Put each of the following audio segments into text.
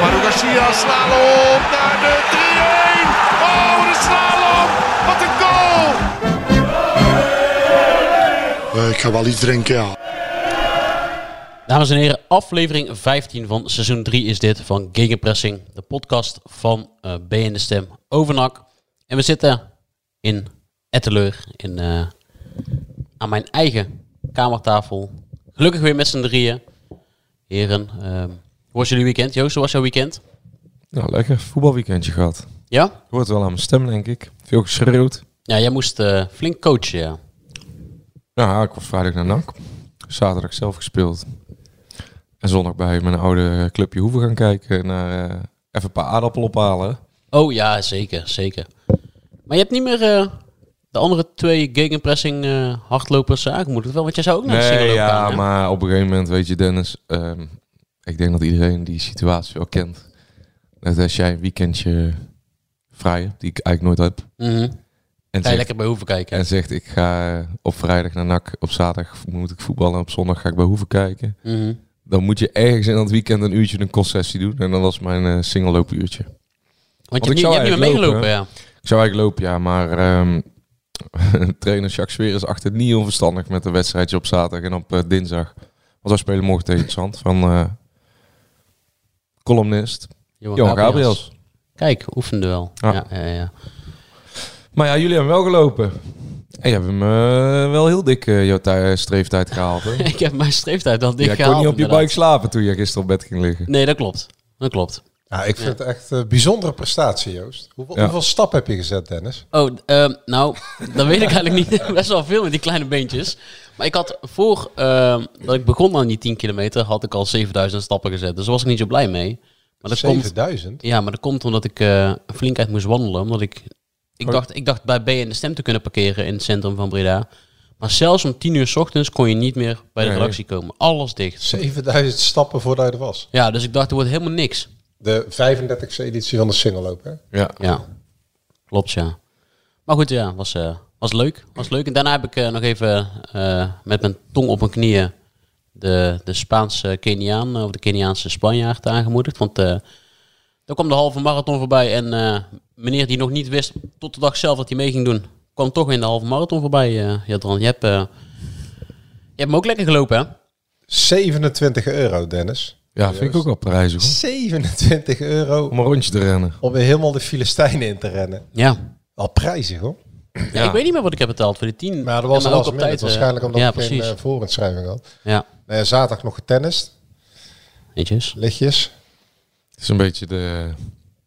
Manu Garcia slalom naar de 3-1. Oh, de slalom. Wat een goal. Eh, ik ga wel iets drinken, ja. Dames en heren, aflevering 15 van seizoen 3 is dit van Gegenpressing, de podcast van eh B in de Stem over NAC. En we zitten in Etteleur, in, eh, aan mijn eigen kamertafel. Gelukkig weer met z'n drieën. Heren, ehm, hoe was jullie weekend? Joost, hoe was jouw weekend? Nou, lekker voetbalweekendje gehad. Ja? Hoort wel aan mijn stem, denk ik. Veel geschreeuwd. Ja, jij moest eh, flink coachen, ja. Ja, ik was vrijdag naar NAC. Zaterdag zelf gespeeld. En zondag bij mijn oude clubje Hoeven gaan kijken. Naar eh, even een paar aardappelen ophalen. Oh ja, zeker, zeker. Maar je hebt niet meer eh, de andere twee gegenpressing hardlopers aangemoedigd, wel? Want jij zou ook naar de single Nee, lopen ja, gaan, maar op een gegeven moment, weet je Dennis... ehm, ik denk dat iedereen die situatie wel kent. Dat als jij een weekendje vrij hebt, die ik eigenlijk nooit heb. Mhm. En, zegt, lekker bij Hoeven kijken. en zegt, ik ga op vrijdag naar NAC. Op zaterdag moet ik voetballen. En op zondag ga ik bij Hoeven kijken. Mhm. Dan moet je ergens in dat weekend een uurtje een concessie doen. En dat was mijn eh single loopuurtje. Want je ik je hebt niet meer meegelopen, ja. Ik zou eigenlijk lopen, ja. Maar ehm, trainer Jacques Sweer is achter niet onverstandig met een wedstrijdje op zaterdag en op eh, dinsdag. Want wij spelen morgen tegen Zand van eh, columnist Johan Gabriels. Kijk, oefende wel. Ja. Ja. Ja, ja, Maar ja, jullie hebben wel gelopen. En je hebt hem eh, wel heel dik eh, jouw tij- streeftijd gehaald. Hè? ik heb mijn streeftijd al dik kon gehaald. niet op je buik slapen toen je gisteren op bed ging liggen. Nee, dat klopt. Dat klopt. Ja, ik vind het echt een bijzondere prestatie, Joost. Hoeveel, Ja. hoeveel stap heb je gezet, Dennis? Oh, ehm, nou, dat weet ik eigenlijk niet. Best wel veel met die kleine beentjes. Maar ik had voor ehm, dat ik begon aan die 10 kilometer, had ik al 7000 stappen gezet. Dus daar was ik niet zo blij mee. Maar dat komt, 7000? ja, maar dat komt omdat ik eh flink uit moest wandelen. Omdat ik, ik, Oh. dacht, ik dacht bij B in de stem te kunnen parkeren in het centrum van Breda. Maar zelfs om 10 uur s ochtends kon je niet meer bij de Nee. redactie komen. Alles dicht. 7000 stappen voordat je er was. Ja, dus ik dacht, er wordt helemaal niks. De 35e editie van de single loop, hè? Ja. Ja, klopt ja. Maar goed, ja, was, eh, was leuk. Was leuk. En daarna heb ik eh, nog even eh, met mijn tong op mijn knieën de, de Spaanse Keniaan of de Keniaanse Spanjaard aangemoedigd. Want eh daar kwam de halve marathon voorbij en eh, meneer die nog niet wist tot de dag zelf dat hij mee ging doen, kwam toch in de halve marathon voorbij. eh Jadran. Je hebt, eh, je hebt hem ook lekker gelopen hè? 27 euro, Dennis. Ja, vind ik ook wel prijzig hoor. 27 euro Om een rondje te rennen. om weer helemaal de Filistijnen in te rennen. Ja. Wel prijzig, hoor. Ja, Ik weet niet meer wat ik heb betaald voor die 10. Maar dat was ja, al ook op tijd. eh, Waarschijnlijk omdat ja, ik geen precies. eh, voorinschrijving had. Ja, Nou ja, zaterdag nog getennist. netjes. Lichtjes. Het is een beetje de,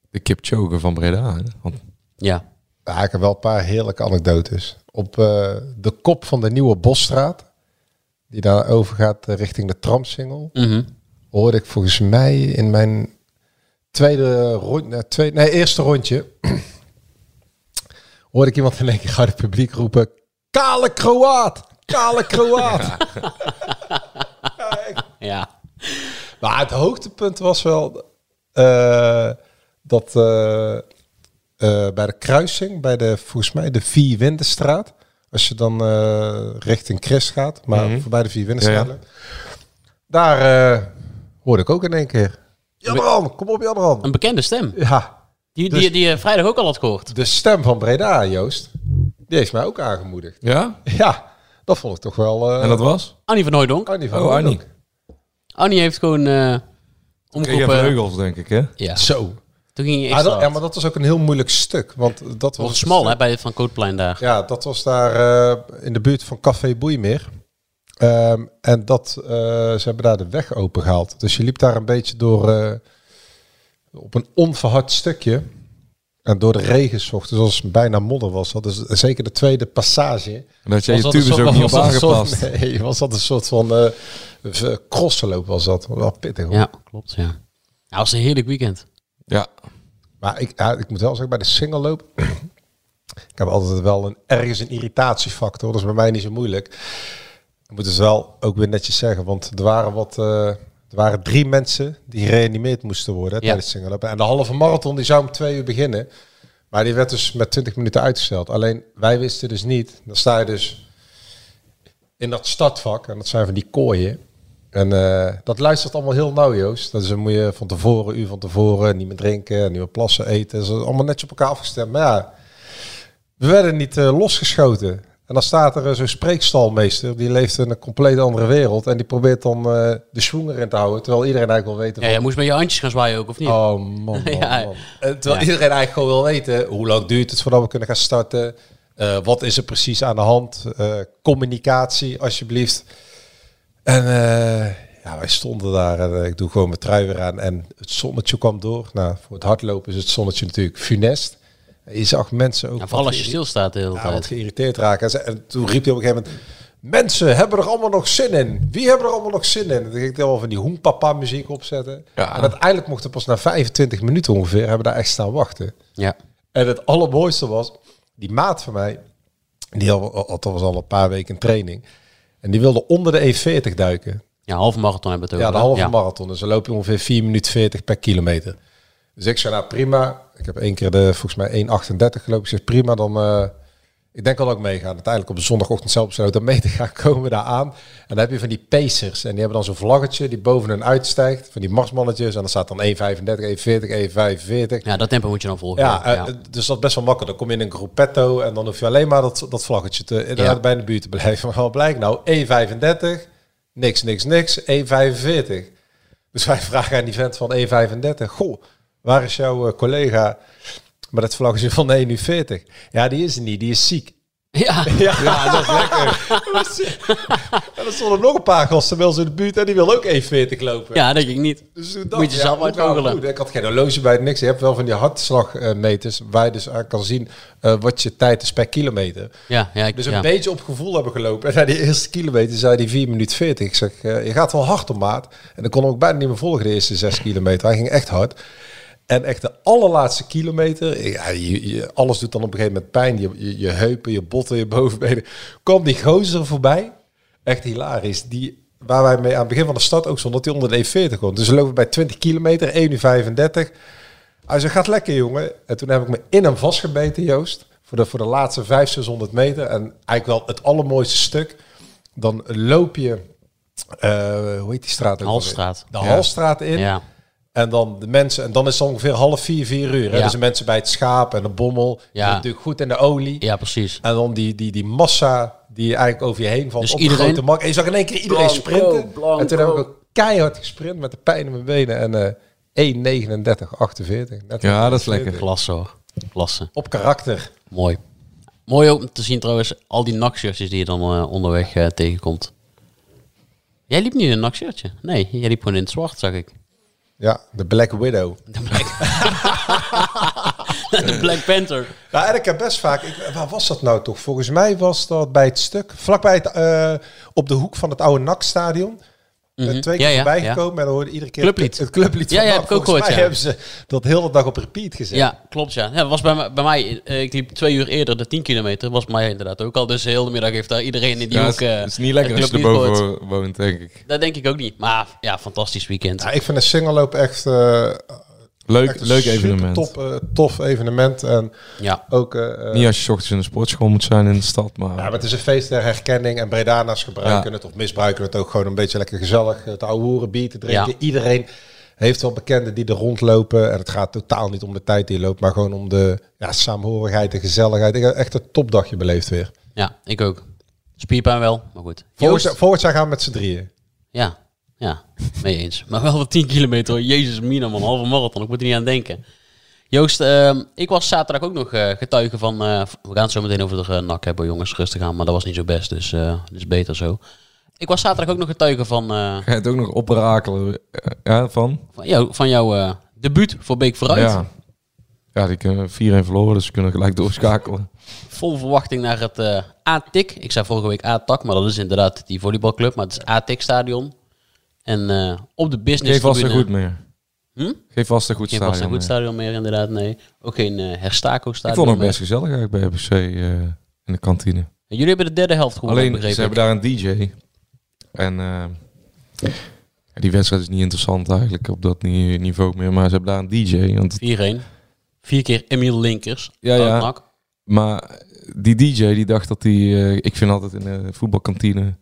de Kipchoge van Breda. Hè? Want Ja. Ja, ik heb wel een paar heerlijke anekdotes. Op eh, de kop van de nieuwe Bosstraat, die daar overgaat eh, richting de tramsingel, Mhm. Hoorde ik volgens mij in mijn tweede rondje, tweede, nee, eerste rondje, hoorde ik iemand in één keer uit het publiek roepen, kale Kroaat, kale Kroaat. Ja. Maar het hoogtepunt was wel eh, dat eh, eh, bij de kruising, bij de, volgens mij de Vierwindenstraat, als je dan eh, richting Christ gaat, maar Mhm. voorbij de Vierwindenstraat, Ja, daar eh, hoorde ik ook in één keer. Jadran, kom op Jadran. Een bekende stem. Ja, Die, Dus- die, die je vrijdag ook al had gehoord. de stem van Breda, Joost, die heeft mij ook aangemoedigd. ja? Ja, dat vond ik toch wel... eh En dat was? Annie van Hooydonk. Annie van Oh, Annie. Hooydonk. Annie heeft gewoon eh Kreeg je omgeroepen. vleugels, denk ik, hè? Ja, Zo. toen ging je dat, ja, maar dat was ook een heel moeilijk stuk. Want dat was was het smal stuk- hè, bij Van Kootplein daar. Ja, dat was daar eh, in de buurt van Café Boeimeer. Ehm, en dat, eh, ze hebben daar de weg open gehaald. Dus je liep daar een beetje door eh, op een onverhard stukje. En door de regen zocht, dus als het bijna modder was. Dat is zeker de tweede passage. En dat jij je Was dat een tubes soort- ook niet op soort- aangepast. Nee, was dat een soort van eh crossloop was dat. Wel pittig hoor. Ja, klopt, ja. Nou, was een heerlijk weekend. Ja. Maar ik, ja, ik moet wel zeggen, bij de single loop Ik heb altijd wel een, ergens een irritatiefactor. Dat is bij mij niet zo moeilijk. Ik moet dus wel ook weer netjes zeggen. Want er waren wat... eh, er waren drie mensen die gereanimeerd moesten worden hè, tijdens het singlopen. En de halve marathon die zou om twee uur beginnen. Maar die werd dus met 20 minuten uitgesteld. Alleen wij wisten dus niet. Dan sta je dus in dat startvak. En dat zijn van die kooien. En eh, dat luistert allemaal heel nauw, Joost. Dus dan moet je van tevoren, uur van tevoren, niet meer drinken, niet meer plassen, eten. Dat is allemaal netjes op elkaar afgestemd. Maar ja, we werden niet eh, losgeschoten. En dan staat er eh, zo'n spreekstalmeester, die leeft in een compleet andere wereld. En die probeert dan eh, de schwung erin te houden. Terwijl iedereen eigenlijk wil weten... Ja, jij moest met je handjes gaan zwaaien ook, of niet? Oh man, man, Ja. man. Eh, Terwijl Ja. iedereen eigenlijk gewoon wil weten hoe lang duurt het voordat we kunnen gaan starten. Wat is er precies aan de hand? Communicatie, alsjeblieft. En ja, wij stonden daar en ik doe gewoon mijn trui weer aan. En het zonnetje kwam door. Nou, voor het hardlopen is het zonnetje natuurlijk funest. Je zag mensen ook... Ja, vooral als je stilstaat de hele ja, wat tijd. geïrriteerd raken. En ze- En toen riep hij op een gegeven moment... Mensen hebben er allemaal nog zin in. Wie hebben er allemaal nog zin in? En toen ging ik wel van die hoenpapa muziek opzetten. Ja. En uiteindelijk mochten we pas na 25 minuten ongeveer... hebben daar echt staan wachten. Ja. En het allermooiste was... Die maat van mij... Die had was al een paar weken in training. En die wilde onder de E40 duiken. ja, halve marathon hebben we het Ja, over. de hè? halve marathon. Dus dan loop je ongeveer 4 minuten 40 per kilometer. Dus ik zei, nou prima. Ik heb één keer de, volgens mij 1,38 gelopen. Ik zeg, prima, dan... eh, ik denk wel dat ik meega. Uiteindelijk op de zondagochtend zelf besloten om mee te gaan komen daar aan. En dan heb je van die pacers. En die hebben dan zo'n vlaggetje die boven hun uitstijgt. Van die marsmannetjes. En dan staat dan 1,35, 1,40, 1,45. Ja, dat tempo moet je dan volgen. Ja, eh, dus dat is best wel makkelijk. Dan kom je in een groepetto en dan hoef je alleen maar dat, dat vlaggetje te, inderdaad Ja. bij de buurt te blijven. Maar wat blijkt nou? 1,35, niks, niks, niks, 1,45. Dus wij vragen aan die vent van 1,35. Goh, waar is jouw eh, collega met het vlaggetje van 1,40? Ja, die is er niet, die is ziek. ja. Ja, dat is lekker. en er stonden nog een paar gasten ons in de buurt en die wil ook 1,40 lopen. ja, denk ik niet. Dus toen Moet dacht je ik, zelf moet uitvogelen. goed. Ik had geen horloge bij, niks. Je hebt wel van die hartslagmeters waar je dus aan kan zien eh, wat je tijd is per kilometer. Ja, ja, ik, Dus een ja. beetje op gevoel hebben gelopen. En na die eerste kilometer zei hij 4 minuten 40. Ik zeg, eh, je gaat wel hard op maat. En dan kon ik ook bijna niet meer volgen de eerste 6 kilometer. Hij ging echt hard. En echt de allerlaatste kilometer, ja, je, je- alles doet dan op een gegeven moment pijn. Je, je, je heupen, je botten, je bovenbenen. Kwam die gozer voorbij. Echt hilarisch. Die, waar wij mee aan het begin van de stad ook stonden, dat hij onder de E40 komt. Dus we lopen bij 20 kilometer, 1 uur 35. Hij zei, gaat lekker jongen. En toen heb ik me in hem vastgebeten, Joost. Voor de, voor de laatste 500, 600 meter. En eigenlijk wel het allermooiste stuk. Dan loop je, eh, hoe heet die straat ook Halstraat. De Halstraat in. Ja. En dan de mensen, en dan is het ongeveer half vier, vier uur. Hè? Ja. Dus de mensen bij het schaap en de bommel. Ja. Natuurlijk goed in de olie. ja, precies. En dan die, die, die massa die eigenlijk over je heen valt Dus op iedereen- de grote markt. En je zag in één keer iedereen Blanco, sprinten. blanco. En toen heb ik ook keihard gesprint met de pijn in mijn benen. En eh 1,39,48. Net Ja, dat is 48. lekker. Klasse hoor. Klasse. Op karakter. Mooi. Mooi ook om te zien trouwens, al die nakshirtjes die je dan eh, onderweg eh, tegenkomt. Jij liep niet in een nakshirtje? Nee, jij liep gewoon in het zwart, zag ik. Ja, de Black Widow. De Black, de Black Panther. Nou, en ik heb best vaak... Ik, waar was dat nou toch? Volgens mij was dat bij het stuk... Vlakbij het... eh, op de hoek van het oude NAC-stadion. Mhm. Twee keer Ja, ja, voorbij ja. gekomen en dan hoorde iedere keer Clublied. Het, clublied Ja, ja, heb ik ook gehoord, hebben ze dat de hele dag op repeat gezet. Ja, klopt ja. ja dat was bij, mij- bij mij, eh, ik liep twee uur eerder de 10 kilometer, was bij mij inderdaad ook al. Dus de hele middag heeft daar iedereen in die Ja, hoek... het, is- eh, het is niet lekker als je erboven woont, denk ik. Dat denk ik ook niet. Maar ja, fantastisch weekend. Ja, ik vind een singelloop echt, eh Leuk, echt een leuk super evenement. Top, eh, tof evenement. En Ja, ook... eh, eh, Niet als je ochtends in de sportschool moet zijn in de stad, maar... Ja, maar het is een feest der herkenning en Bredana's gebruiken Ja. het of misbruiken het ook gewoon een beetje lekker gezellig eh, te ouwehoeren, bier te drinken. Ja. Iedereen heeft wel bekenden die er rondlopen en het gaat totaal niet om de tijd die je loopt, maar gewoon om de ja, saamhorigheid, de gezelligheid. Ik heb echt een topdagje beleefd weer. ja, ik ook. Spierpijn wel, maar goed. Volgend, jaar- volgend jaar gaan we met z'n drieën. Ja, ja, mee eens. Maar wel de 10 kilometer, hoor. Jezus mina man, halve marathon, ik moet er niet aan denken. Joost, ehm, ik was zaterdag ook nog eh, getuige van... eh, we gaan het zo meteen over de uh, nak hebben, jongens, rustig aan. Maar dat was niet zo best, dus eh dus beter zo. Ik was zaterdag ook nog getuige van, Ga je het ook nog oprakelen ja, van? van, jou, van jouw debuut voor Beek Vooruit. Ja. Ja, die kunnen 4-1 verloren, dus ze kunnen gelijk doorschakelen. Vol verwachting naar het A-TIC. Ik zei vorige week A-TAC, maar dat is inderdaad die volleybalclub. Maar het is A-TIC stadion. En eh, op de business Geef vast goed meer. Hm? Geen vast en goed Geen stadion. goed stadion meer, inderdaad, nee. Ook geen eh Herstaco Ik vond het meer. best gezellig eigenlijk bij RBC eh, in de kantine. En Jullie hebben de derde helft gewonnen, Alleen, ze ik. hebben daar een DJ. En eh, die wedstrijd is niet interessant eigenlijk op dat ni- niveau meer. Maar ze hebben daar een DJ. Want, 4-1. Vier keer Emiel Linkers. Ja, ja. Maar die DJ die dacht dat hij... eh, ik vind altijd in de voetbalkantine...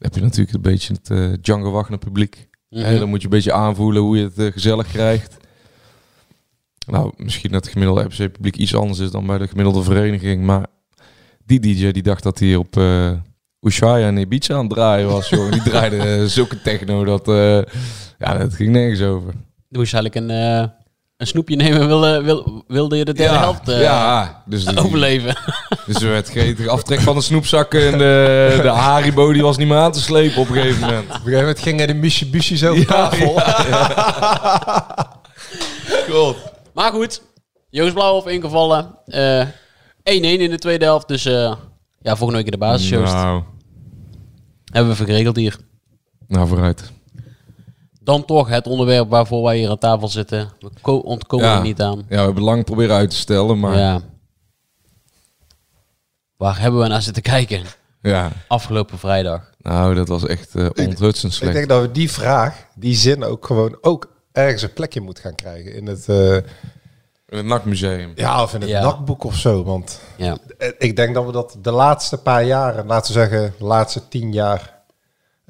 heb je natuurlijk een beetje het Django Wagner publiek. Hè, dan moet je een beetje aanvoelen hoe je het eh, gezellig krijgt. Nou, misschien dat het gemiddelde RBC publiek iets anders is dan bij de gemiddelde vereniging. Maar die DJ die dacht dat hij op eh Ushuaia en Ibiza aan het draaien was. Joh. Die draaide zulke techno dat... ja, dat ging nergens over. Dan moest eigenlijk een, een snoepje nemen. Wilde, wil, wilde je de derde ja, helft eh, ja, dus, die- overleven. dus er werd gretig aftrek van de snoepzakken. En de, de Haribo die was niet meer aan te slepen op een gegeven moment. Op een gegeven moment gingen de Mitsubishi over Ja, tafel. Maar goed, Joost Blauwhof ingevallen. Eh 1-1 in de tweede helft. Dus eh, ja, volgende week in de basis, Joost. Nou, Hebben we geregeld hier. nou, vooruit. Dan toch het onderwerp waarvoor wij hier aan tafel zitten. We ko- ontkomen Ja. er niet aan. Ja, we hebben lang proberen uit te stellen, maar ja. Ja. Waar hebben we naar zitten kijken? Afgelopen vrijdag. nou, dat was echt eh onthutsend Ik slecht. denk dat we die vraag, die zin ook gewoon ook ergens een plekje moeten gaan krijgen. In het, eh, In het NAC-museum. ja, of in het Ja. nakboek of zo. Want Ja. eh, ik denk dat we dat de laatste paar jaren, laten we zeggen de laatste tien jaar,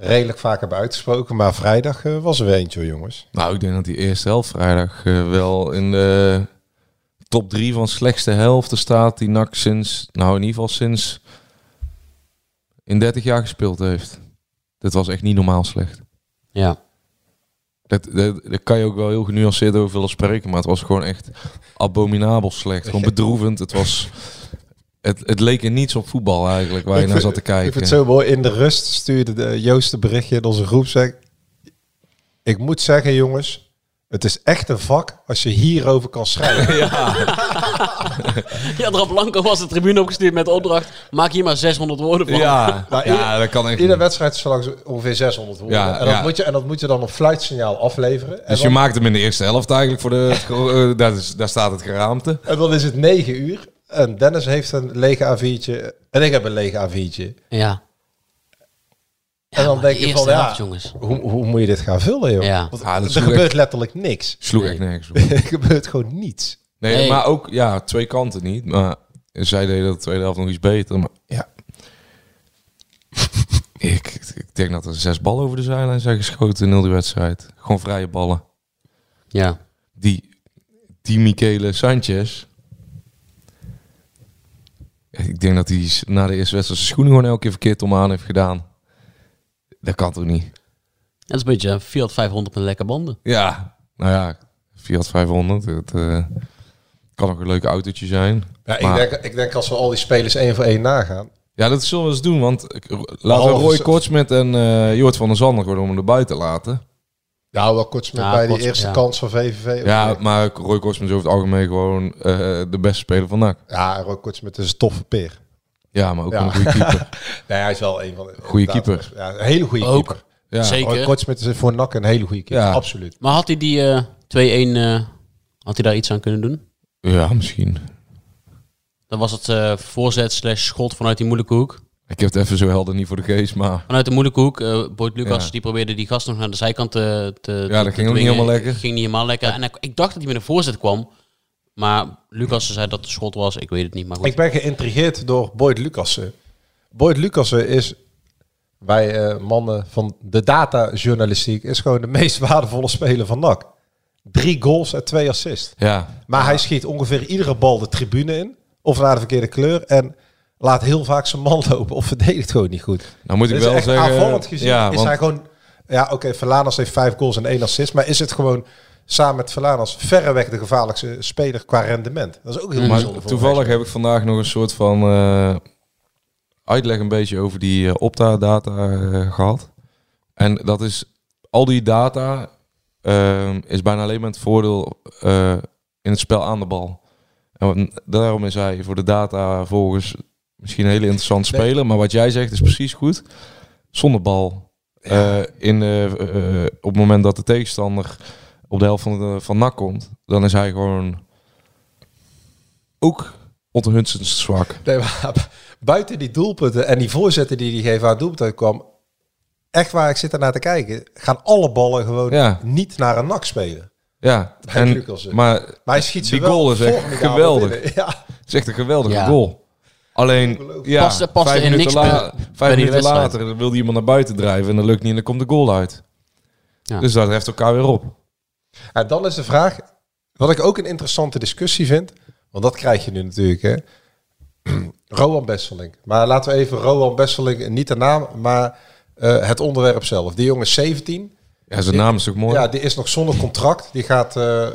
redelijk vaak hebben uitgesproken. Maar vrijdag eh, was er weer eentje, jongens. Nou, ik denk dat die eerste helft vrijdag eh, wel in de top drie van slechtste helften staat die NAC sinds, nou in ieder geval sinds in 30 jaar gespeeld heeft. Dit was echt niet normaal slecht. Ja. Dat, dat, daar kan je ook wel heel genuanceerd over willen spreken, maar het was gewoon echt abominabel slecht. Gewoon bedroevend. Het was... Het, het leek er niets op voetbal eigenlijk, waar je naar zat te kijken. Ik vind het zo mooi. In de rust stuurde de Joost een berichtje in onze groep. Zeg, ik moet zeggen, jongens, het is echt een vak als je hierover kan schrijven. Ja, Drap Blanco was de tribune opgestuurd met de opdracht. Maak hier maar 600 woorden van. Ja, Maar ja, ieder- dat kan echt Iedere niet. wedstrijd is zo lang zo ongeveer 600 woorden. Ja, en, dat ja. Moet je, en dat moet je dan op fluitsignaal afleveren. En, Dus je maakt hem in de eerste helft eigenlijk voor de... daar, is, daar staat het geraamte. en dan is het 9 uur. En Dennis heeft een lege A4'tje. En ik heb een lege A4'tje. Ja. en dan denk je van, ja, jongens. Hoe, hoe moet je dit gaan vullen, joh? Ja. Want Ja, dat er sloeg gebeurt echt- letterlijk niks. Sloeg Nee. echt nergens op. er gebeurt gewoon niets. Nee, Nee. maar ook, ja, twee kanten niet. Maar zij deden de tweede helft nog iets beter. Maar ja. ik, ik denk dat er zes ballen over de zijlijn zijn geschoten in heel die wedstrijd. Gewoon vrije ballen. Ja. Die, die Michele Sanchez. Ik denk dat hij na de eerste wedstrijd zijn schoenen gewoon elke keer verkeerd om aan heeft gedaan. Dat kan toch niet? Dat is een beetje een Fiat 500 met lekker banden. Ja, nou ja, Fiat 500. Het eh, kan ook een leuk autootje zijn. Ja, ik, Maar- denk, ik denk als we al die spelers één voor één nagaan. Ja, dat zullen we eens doen. Want ik- laten we Roy Kortsmit en eh Joort van der Zanden gewoon om hem erbij te laten. Nou, wel kort met Ja, bij die eerste ja. kans van VVV. Ja, maar Roy Kortsmit is over het algemeen gewoon eh, de beste speler van NAC. Ja, Roy Kortsmit is een toffe peer. Ja, maar ook Ja. een goede keeper. Nee, hij is wel een van de... Inderdaad, keeper. Ja, een hele goede Ook. keeper. Ja. Zeker. Roy Kortsmit is voor NAC een hele goede keeper. Ja. Absoluut. Maar had hij die eh 2-1, eh, had hij daar iets aan kunnen doen? ja, misschien. Dan was het eh, voorzet slash schot vanuit die moeilijke hoek. Ik heb het even zo helder niet voor de geest, maar Vanuit de moeilijke hoek. eh Boyd Lucas Ja. die probeerde die gast nog naar de zijkant te, te Ja, dat te ging ook niet helemaal lekker. Ging niet helemaal lekker. En ik, ik dacht dat hij met een voorzet kwam. Maar Lucas zei dat het schot was. Ik weet het niet. Maar goed. Ik ben geïntrigeerd door Boyd Lucassen. Boyd Lucassen is, wij eh, mannen van de datajournalistiek, is gewoon de meest waardevolle speler van NAC. Drie goals en twee assists. ja. Maar hij schiet ongeveer iedere bal de tribune in. Of naar de verkeerde kleur. En laat heel vaak zijn man lopen. Of verdedigt gewoon niet goed. Nou moet ik Dus wel echt zeggen... aanvallend gezien ja, is want hij gewoon... Ja, oké, Verlanas heeft vijf goals en één assist. Maar is het gewoon samen met Verlanas verreweg de gevaarlijkste speler qua rendement? Dat is ook heel bijzonder. Maar voor toevallig heb ik vandaag nog een soort van eh, uitleg een beetje over die eh, Opta-data eh, gehad. En dat is, al die data ehm, is bijna alleen maar het voordeel in het spel aan de bal. En daarom is hij voor de data volgens misschien een hele interessant speler. Maar wat jij zegt is precies goed. Zonder bal. Eh, in, eh, eh, op het moment dat de tegenstander op de helft van, de, van NAC komt, dan is hij gewoon ook Otto Hunsens zwak. Nee, maar buiten die doelpunten en die voorzetten die hij geeft aan doelpunten kwam, echt waar ik zit ernaar te kijken, gaan alle ballen gewoon Ja. niet naar een nak spelen. Ja, en, maar Maar hij schiet ze die wel goal is echt geweldig. Ja. Het is echt een geweldige Ja. goal. Alleen, ja, Paste- paste vijf in minuten, niks la- vijf minuten later wilde iemand naar buiten drijven en dat lukt niet en dan komt de goal uit. Ja. Dus dat heft elkaar weer op. En dan is de vraag, wat ik ook een interessante discussie vind, want dat krijg je nu natuurlijk, hè. Rowan Besseling. Maar laten we even Rowan Besseling, niet de naam, maar eh, het onderwerp zelf. Die jongen is 17. Ja, zijn naam is ook mooi. Ja, die is nog zonder contract. Die gaat eh, eh,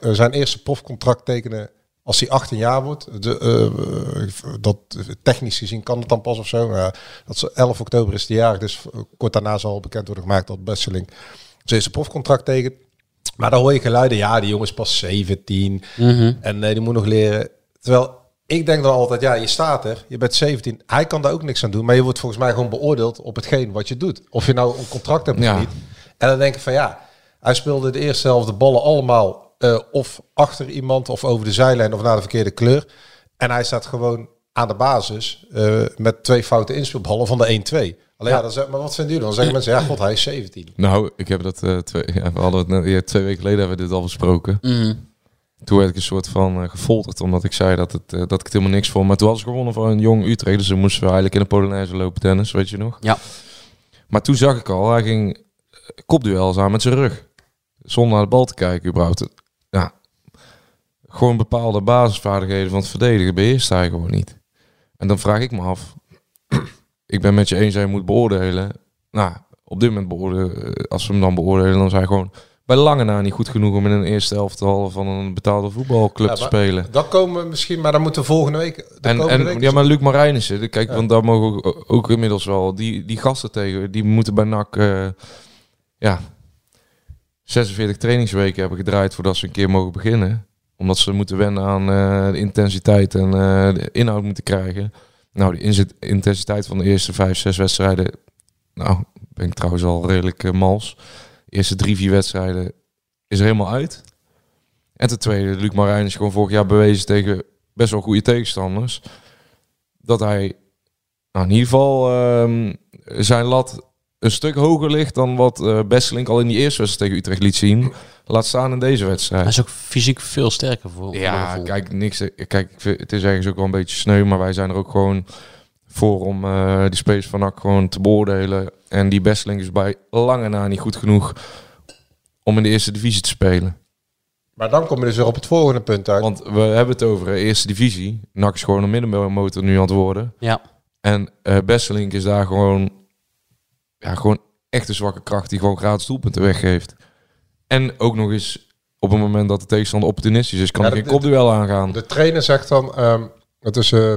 zijn eerste profcontract tekenen als hij 18 jaar wordt. De, eh, eh, dat, technisch gezien kan het dan pas of zo. Dat is 11 oktober is de jaar. Dus kort daarna zal bekend worden gemaakt dat Besseling zijn profcontract tekent. Maar dan hoor je geluiden. Ja, die jongen is pas 17. En eh, die moet nog leren. Terwijl ik denk dan altijd, ja, je staat er, je bent 17. Hij kan daar ook niks aan doen. Maar je wordt volgens mij gewoon beoordeeld op hetgeen wat je doet. Of je nou een contract hebt of Ja. niet. En dan denk ik van ja, hij speelde de eerste helft de ballen allemaal eh, of achter iemand of over de zijlijn of naar de verkeerde kleur. En hij staat gewoon aan de basis eh, met twee foute inspeelballen van de 1-2. Alleen ja, dan zeg, maar wat vinden jullie? Dan zeggen mensen, ja god, hij is 17. Nou, ik heb dat eh, twee, ja, we hadden het net- ja, twee weken geleden hebben we dit al besproken. Mhm. Toen werd ik een soort van gefolterd, omdat ik zei dat, het, dat ik het helemaal niks vond. Maar toen was ik gewonnen van een jong Utrecht, dus dan moesten we eigenlijk in de Polonaise lopen tennis, weet je nog? Ja. Maar toen zag ik al, hij ging kopduels aan met zijn rug. Zonder naar de bal te kijken überhaupt. Gewoon bepaalde basisvaardigheden van het verdedigen beheerst hij gewoon niet. En dan vraag ik me af, ik ben met je eens, hij moet beoordelen. Nou, op dit moment beoordelen, eh, als we hem dan beoordelen, dan zijn gewoon bij lange na niet goed genoeg om in een eerste elftal van een betaalde voetbalclub Ja, te spelen. Dan komen we misschien, maar dan moeten we volgende week. En, en week ja, maar Luc Marijnissen, kijk, want daar mogen we ook, ook inmiddels wel die, die gasten tegen, die moeten bij NAC eh, ja, 46 trainingsweken hebben gedraaid voordat ze een keer mogen beginnen. Omdat ze moeten wennen aan eh, de intensiteit en eh, de inhoud moeten krijgen. Nou, de intensiteit van de eerste vijf, zes wedstrijden, nou, ben ik trouwens al redelijk eh, mals. De eerste drie, vier wedstrijden is er helemaal uit. En ten tweede, Luc Marijn is gewoon vorig jaar bewezen tegen best wel goede tegenstanders. Dat hij nou, in ieder geval ehm, zijn lat een stuk hoger ligt dan wat eh Besselink al in die eerste wedstrijd tegen Utrecht liet zien. Laat staan in deze Hij wedstrijd. is ook fysiek veel sterker voor. Ja, kijk, niks. Kijk, ik vind- het is ergens ook wel een beetje sneu, maar wij zijn er ook gewoon voor om eh, die spelers van NAC gewoon te beoordelen. En die Besseling is bij lange na niet goed genoeg om in de eerste divisie te spelen. Maar dan kom je dus weer op het volgende punt uit. Want we hebben het over de eerste divisie. NAC is gewoon een middenmotor nu aan het worden. Ja. En eh Besselink is daar gewoon, ja, gewoon echt een zwakke kracht die gewoon gratis doelpunten weggeeft. En ook nog eens op het moment dat de tegenstander opportunistisch is, kan Ja, hij geen kopduel aangaan. De trainer zegt dan, ehm, het is eh,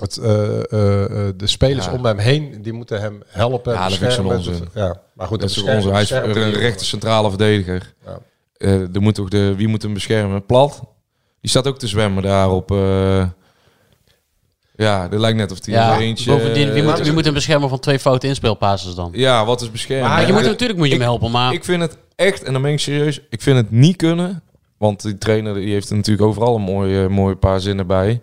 het, eh, eh, de spelers Ja. om hem heen, die moeten hem helpen. Ja, dat vind ik zo'n beschermen. onzin. Ja, maar goed, Dat is onze, hij is een rechte centrale verdediger. Ja. Er moet toch de, wie moet hem beschermen? Plat. Die staat ook te zwemmen daar op. ja, dat lijkt net of hij Ja, eentje. bovendien, wie moet, wie moet hem beschermen van twee foute inspeelpasses dan? Ja, wat is beschermen? Maar je moet, hem- natuurlijk moet je hem ik- helpen, maar... Ik vind het echt, en dan ben ik serieus, ik vind het niet kunnen. Want die trainer die heeft er natuurlijk overal een mooie, mooie paar zinnen bij.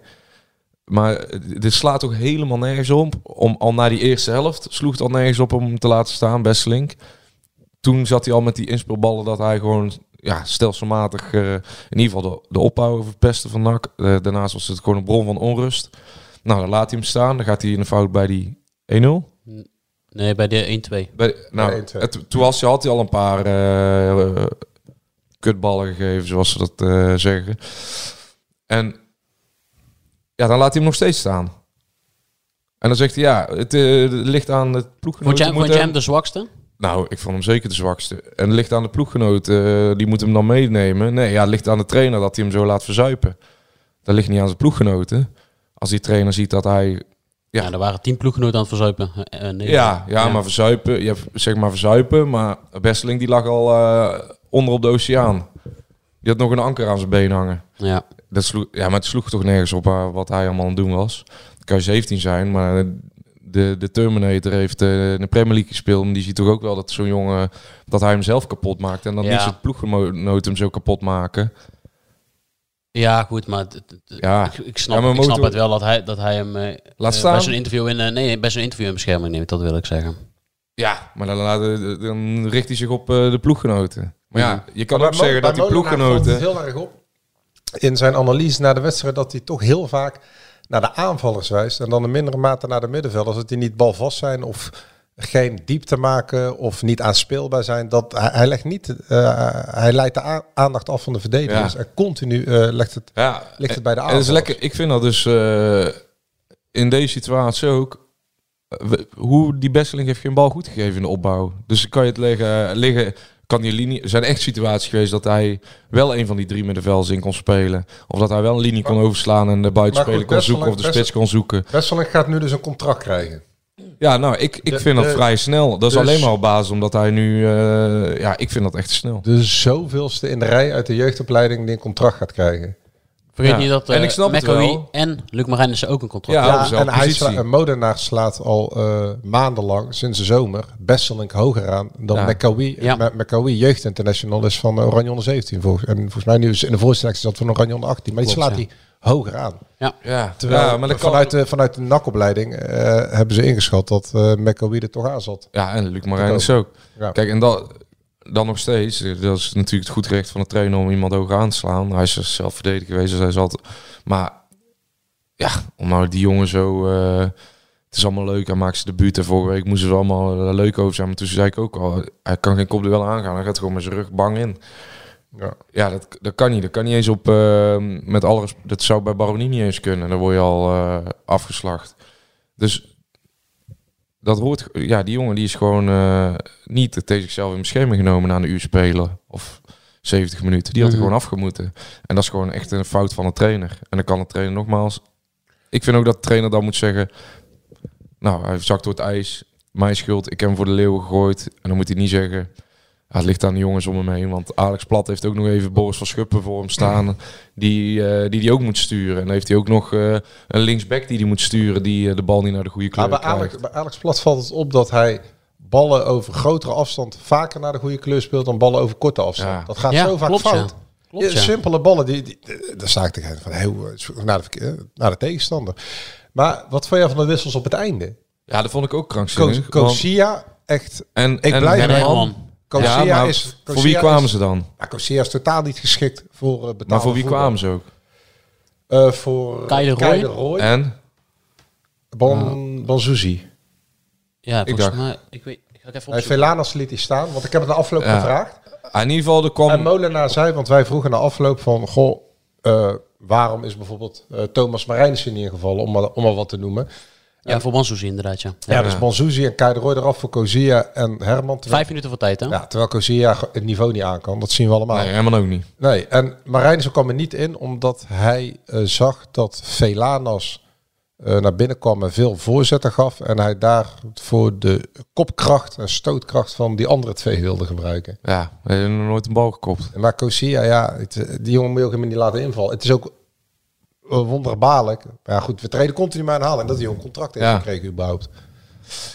Maar dit slaat toch helemaal nergens op. Om, al na die eerste helft sloeg het al nergens op om hem te laten staan, Besselink. Toen zat hij al met die inspeelballen dat hij gewoon ja, stelselmatig eh, in ieder geval de, de opbouw verpesten van NAC. Eh, daarnaast was het gewoon een bron van onrust. Nou, dan laat hij hem staan. Dan gaat hij in de fout bij die 1-0. Nee, bij de 1-2. Bij, nou, Ja, 1-2. het, toen was, had hij al een paar eh, kutballen gegeven, zoals ze dat eh, zeggen. En ja, dan laat hij hem nog steeds staan. En dan zegt hij, ja, het eh, ligt aan het ploeggenoot. Vond jij, vond hem- de zwakste? Nou, ik vond hem zeker de zwakste. En het ligt aan de ploeggenoot, eh, die moet hem dan meenemen. Nee, ja, het ligt aan de trainer dat hij hem zo laat verzuipen. Dat ligt niet aan zijn ploeggenoten. Als die trainer ziet dat hij Ja, Ja. er waren tien ploeggenoten aan het verzuipen. Eh, eh, nee. Ja, ja, maar verzuipen. Je hebt zeg maar verzuipen, maar Besseling die lag al eh, onder op de oceaan. Die had nog een anker aan zijn been hangen. Ja. Dat sloeg, ja, maar het sloeg toch nergens op eh, wat hij allemaal aan het doen was. Dan kan je 17 zijn, maar de, de Terminator heeft in de Premier League gespeeld. En die ziet toch ook wel dat zo'n jongen, dat hij hem zelf kapot maakt. En dan Ja. niet zijn ploeggenoten hem zo kapot maken. Ja, goed, maar Ja. ik, ik snap, Ja, maar we ik snap het wel dat hij, dat hij hem eh, Laat eh, staan. bij zo'n interview in, eh, nee, bij zo'n interview in bescherming neemt, dat wil ik zeggen. Ja, maar dan, laat- dan richt hij zich op eh, de ploeggenoten. Maar ja, je kan Maar ook zeggen dat die ploeggenoten... heel erg op in zijn analyse na de wedstrijd dat hij toch heel vaak naar de aanvallers wijst en dan in mindere mate naar de middenvelders. Dat die niet balvast zijn of geen diepte maken of niet aanspeelbaar zijn. Dat, hij, hij legt niet, eh, hij leidt de aandacht af van de verdedigers Ja. en continu eh, legt het, Ja, ligt het bij de en dat is lekker. Ik vind dat dus eh, in deze situatie ook. hoe die Besseling heeft geen bal goed gegeven in de opbouw. Dus kan je het liggen, liggen kan die linie. Er zijn echt situaties geweest dat hij wel een van die drie middenvelders in kon spelen. Of dat hij wel een linie kon overslaan en de buitenspeler kon Besseling- zoeken of de spits kon zoeken. Wesseling gaat nu dus een contract krijgen. Ja, nou, ik, ik De- vind dat de- vrij snel. Dat is dus- alleen maar op basis omdat hij nu. eh, ja, ik vind dat echt snel. De zoveelste in de rij uit de jeugdopleiding die een contract gaat krijgen. Vergeet Ja. niet dat En eh ik snap het McAwee wel. en Luc Marijnissen ook een contract Ja, hebben. dezelfde en hij sla, een Modenaar slaat al eh, maandenlang, sinds de zomer, Besselink hoger aan dan Ja. McAwee. Ja. Jeugd International is van Oranje onder 17. Volgens, en volgens mij nu is in de voorselectie zat van Oranje onder 18. Maar die slaat ja. hij hoger aan. Ja, Terwijl ja, maar kan, vanuit, de, vanuit de NAC-opleiding eh, hebben ze ingeschat dat eh McAwee er toch aan zat. Ja, en Luc Marijn is ook. Ja. Kijk, en dat, dan nog steeds, dat is natuurlijk het goed recht van de trainer om iemand hoog aan te slaan. Hij is zelf geweest, dus hij zal het... Maar ja, om nou die jongen zo... eh, het is allemaal leuk, hij maakt zijn debuut en vorige week moesten ze er allemaal eh, leuk over zijn. Maar toen zei ik ook al, hij kan geen kopduel aangaan. Hij gaat gewoon met zijn rug bang in. Ja. Ja, dat, dat kan niet. Dat kan niet eens op... eh, met alle res- dat zou bij Baronie niet eens kunnen. Dan word je al afgeslacht. Dus dat hoort... Ja, die jongen die is gewoon eh, niet tegen zichzelf in bescherming genomen na een uur spelen. Of 70 minuten. Die had er Mhm. gewoon afgemoeten. En dat is gewoon echt een fout van de trainer. En dan kan de trainer nogmaals... Ik vind ook dat de trainer dan moet zeggen... Nou, hij zakt door het ijs. Mijn schuld. Ik heb hem voor de leeuwen gegooid. En dan moet hij niet zeggen... Ja, het ligt aan de jongens om hem heen. Want Alex Plat heeft ook nog even Boris van Schuppen voor hem staan. Die eh, die, die ook moet sturen. En dan heeft hij ook nog eh, een linksback die die moet sturen. Die eh, de bal niet naar de goede kleur Maar bij krijgt. Alex, bij Alex Plat valt het op dat hij ballen over grotere afstand vaker naar de goede kleur speelt dan ballen over korte afstand. Ja. Dat gaat Ja, zo vaak klopt, ja. fout. Klopt, Ja, ja. Simpele ballen, die, die, daar sta ik tegen van heel, naar, de, verkeer- naar de tegenstander. Maar wat vond jij van de wissels op het einde? Ja, dat vond ik ook krankzinnig. Want- Kosia, echt. en, Ik en blijf Ja, Kosia Ja, maar is, voor wie kwamen is- ze dan? Ja, Kosia is totaal niet geschikt voor uh, betaalde Maar voor wie voetbal. kwamen ze ook? Eh, voor Kai de Roy? De En? Bon, Bonzouzi. Ja, volgens dacht- mij... Ik weet... Ik ga even Hij opzoeken. Velanas liet hij staan, want ik heb het na afloop Ja. gevraagd. Ah, in ieder geval, er kwam... En Molenaar zei, want wij vroegen na afloop van, goh, eh, waarom is bijvoorbeeld eh, Thomas Marijnissen niet ingevallen, om maar, om maar wat te noemen. Ja, voor Bansouzi inderdaad, ja. Ja, dus Bonzouzi en Kai de Roy eraf voor Kozia en Herman. Terwijl, Vijf minuten voor tijd, hè? ja, terwijl Kozia het niveau niet aan kan, dat zien we allemaal. Nee, Nee, helemaal ook niet. en Marijnissen kwam er niet in, omdat hij eh, zag dat Velanas eh, naar binnen kwam en veel voorzetten gaf. En hij daar voor de kopkracht en stootkracht van die andere twee wilde gebruiken. Ja, we hebben nog nooit een bal gekopt. Maar Kosia, ja, het, die jongen moet je ook helemaal niet laten invallen. Het is ook wonderbaarlijk. Maar ja, goed, we treden continu maar aanhalen. En dat hij een contract heeft Ja. gekregen überhaupt.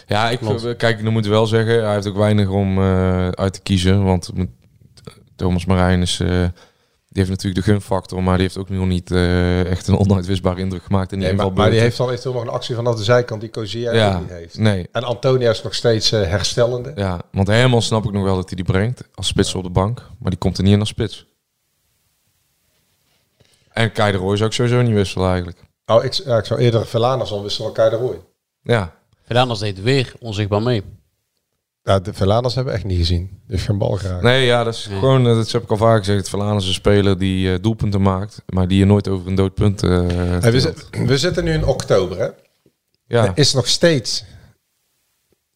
Ja, ik Klopt. eh, kijk, dan moet ik wel zeggen, hij heeft ook weinig om eh, uit te kiezen. Want Thomas Marijn is, eh, die heeft natuurlijk de gunfactor, maar die heeft ook nog niet eh, echt een onuitwisbare indruk gemaakt in die Nee, maar, maar die heeft dan eventueel nog een actie vanaf de zijkant die Kosia ja, niet heeft. nee. En Antonia is nog steeds eh, herstellende. Ja, want Herman snap ik nog wel dat hij die brengt als spits op de bank, maar die komt er niet in als spits. En Kai de Roy zou ik sowieso niet wisselen eigenlijk. Oh, ik, ja, ik zou eerder Velanas al wisselen dan Kai de Roy. Ja, Velanas deed weer onzichtbaar mee. Ja, de Velanas hebben we echt niet gezien. Dus geen bal geraakt. nee, ja, dat is Nee. gewoon, eh, dat heb ik al vaak gezegd. Verlaan is een speler die eh, doelpunten maakt, maar die je nooit over een dood punt eh Hey, we, zitten- we zitten nu in oktober, hè? Ja, Er is nog steeds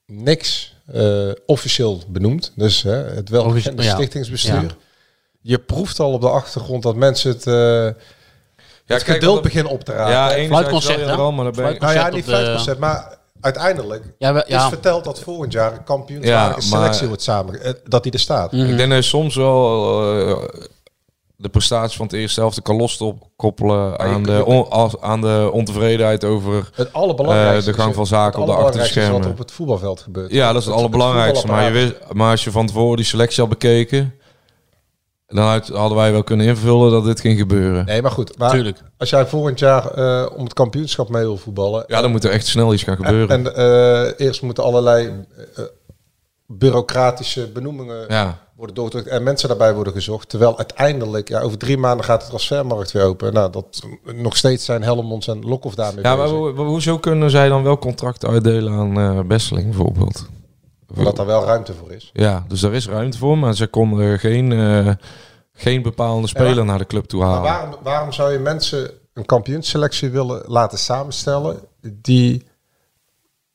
niks eh, officieel benoemd. Dus hè, het welbekende Officie- ja. stichtingsbestuur. Ja. Je proeft al op de achtergrond dat mensen het, eh het kijk, geduld beginnen op te raken. Ja, Fluitconcert, hè? Maar dan ben je... nou ja, niet fluitconcert, maar uiteindelijk Ja, we, is ja. verteld dat volgend jaar een kampioenswaardige Ja, maar- selectie wordt samen, eh, dat die er staat. Mhm. Ik denk dat je soms wel... eh, de prestatie van het eerste helft kan loskoppelen aan, de ook- on- als- aan de ontevredenheid over Het allerbelangrijkste Eh, de gang van zaken het op de achterschermen. wat op het voetbalveld gebeurt. Ja, dat is het, allerbelangrijkste. Maar, je wist, maar als je van tevoren die selectie had bekeken, dan had- hadden wij wel kunnen invullen dat dit ging gebeuren. Nee, maar goed. Maar Tuurlijk. als jij volgend jaar eh, om het kampioenschap mee wil voetballen... Ja, dan moet er echt snel iets gaan en, gebeuren. en eh, eerst moeten allerlei eh, bureaucratische benoemingen ja. worden doorgedrukt en mensen daarbij worden gezocht. Terwijl uiteindelijk, ja, over drie maanden gaat de transfermarkt weer open. Nou, dat nog steeds zijn Helmonds en Lokhoff daarmee ja, maar bezig. hoezo kunnen zij dan wel contracten uitdelen aan eh Besseling bijvoorbeeld? Omdat daar wel ruimte voor is. Ja, dus daar is ruimte voor, maar ze konden geen, eh, geen bepalende speler maar- naar de club toe Maar halen. waarom, waarom zou je mensen een kampioensselectie willen laten samenstellen die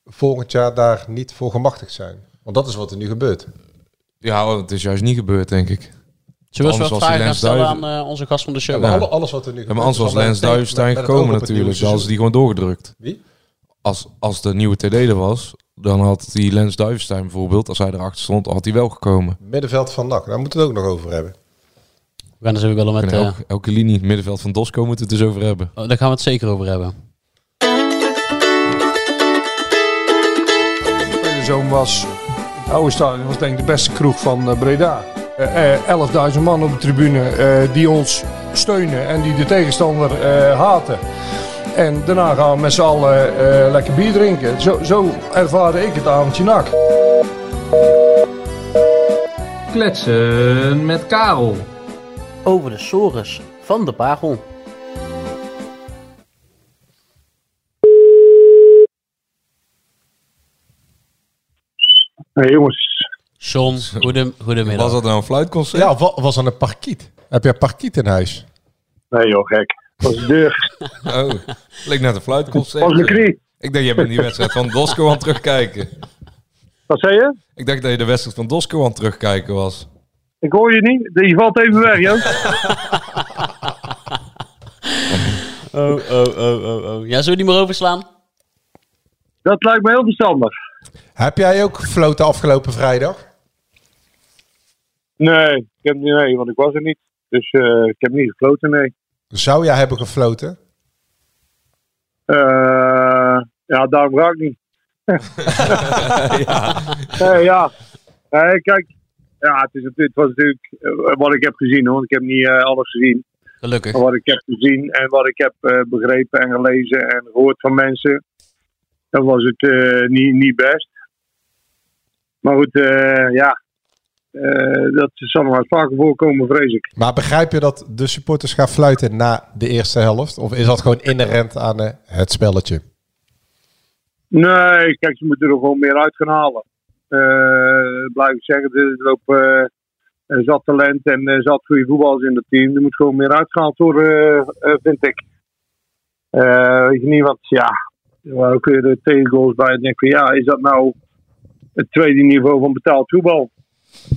volgend jaar daar niet voor gemachtigd zijn? Want dat is wat er nu gebeurt. Ja, oh, het is juist niet gebeurd, denk ik. Zullen we eens wat die vragen gaan stellen Duiven- aan eh, onze gast van de show? Ja, maar Ja. alle- alles wat er nu Ja, gebeurt. maar anders was Lens Duivenstein gekomen natuurlijk. Hadden ze die gewoon doorgedrukt. Wie? Als, als de nieuwe TD er was, dan had die Lens Duivenstein bijvoorbeeld, als hij erachter stond, had hij wel gekomen. Middenveld van NAC, daar moeten we het ook nog over hebben. We gaan bellen met... Eh, elke, elke linie, het middenveld van Dosco moeten we het dus over hebben. oh, daar gaan we het zeker over hebben. Tweede zoon was, het oude stadion was denk ik de beste kroeg van eh, Breda. Eh, eh, 11.000 man op de tribune eh, die ons steunen en die de tegenstander eh, haten. En daarna gaan we met z'n allen eh, lekker bier drinken. Zo, zo ervaarde ik het avondje nak. Kletsen met Karel. Over de sores van de Bagel. Hey jongens. John, goedem, goedemiddag. Was dat nou een fluitconcert? Ja, of was er een parkiet? Heb je een parkiet in huis? Nee joh, gek. Dat was de deur. Oh, leek net een fluitconcert. Was een knie. Ik denk, je bent die wedstrijd van Dosco aan het terugkijken. Wat zei je? Ik dacht dat je de wedstrijd van Dosco aan het terugkijken was. Ik hoor je niet. Je valt even weg, joh. Oh, oh, oh, oh, oh. Ja, zullen we die maar overslaan? Dat lijkt me heel verstandig. Heb jij ook gefloten afgelopen vrijdag? Nee, ik heb niet mee, want ik was er niet. Dus eh, ik heb niet gefloten, nee. Zou jij hebben gefloten? Eh, ja, daarom ga ik niet. ja. Nee, ja. Nee, kijk. Ja, het, is, het was natuurlijk eh, wat ik heb gezien, hoor. Ik heb niet eh, alles gezien. Gelukkig. Maar wat ik heb gezien en wat ik heb eh, begrepen en gelezen en gehoord van mensen, dan was het eh, niet, niet best. Maar goed, eh, ja, eh, dat zal nog wel vaker voorkomen, vrees ik. Maar begrijp je dat de supporters gaan fluiten na de eerste helft? Of is dat gewoon inherent aan eh, het spelletje? Nee, kijk, ze moeten er gewoon meer uit gaan halen. Eh blijf ik zeggen, er lopen zat talent en zat goede voetballers in het team. Er moet gewoon meer uitgehaald worden, vind ik. Weet je niet, want ja, waar kun je de tegengoals bij en denk van ja, is dat nou het tweede niveau van betaald voetbal?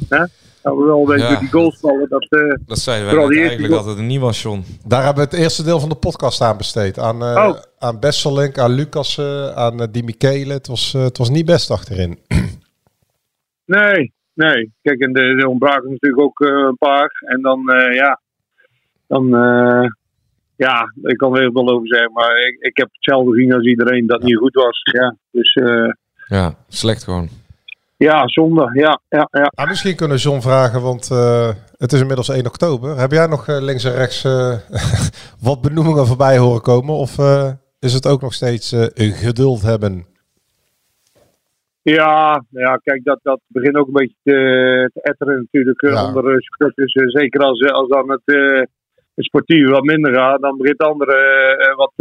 Hè? Nou, we wel weten Ja. die goals vallen, dat... eh, Dat zeiden wij eigenlijk eerste dat het er niet was, John. Daar hebben we het eerste deel van de podcast aan besteed. Aan, eh Oh. aan Besselink, aan Lucas, eh, aan uh, Di Michele. Het was, eh, het was niet best achterin. Nee, nee. Kijk, en er er ontbraken natuurlijk ook eh, een paar. En dan, eh, ja, dan, eh, ja, ik kan er heel veel over zeggen. Maar ik, ik heb hetzelfde gezien als iedereen dat niet goed was. Ja, dus eh, Ja, slecht gewoon. Ja, zonde. Ja, ja, ja. Ah, misschien kunnen we John vragen, want eh, het is inmiddels 1 oktober. Heb jij nog eh, links en rechts eh, wat benoemingen voorbij horen komen? Of is het ook nog steeds geduld hebben? Ja, ja, kijk, dat, dat begint ook een beetje te, te etteren natuurlijk Ja. onder supporters. Eh, zeker als, als dan het, het sportieve wat minder gaat, dan begint het andere wat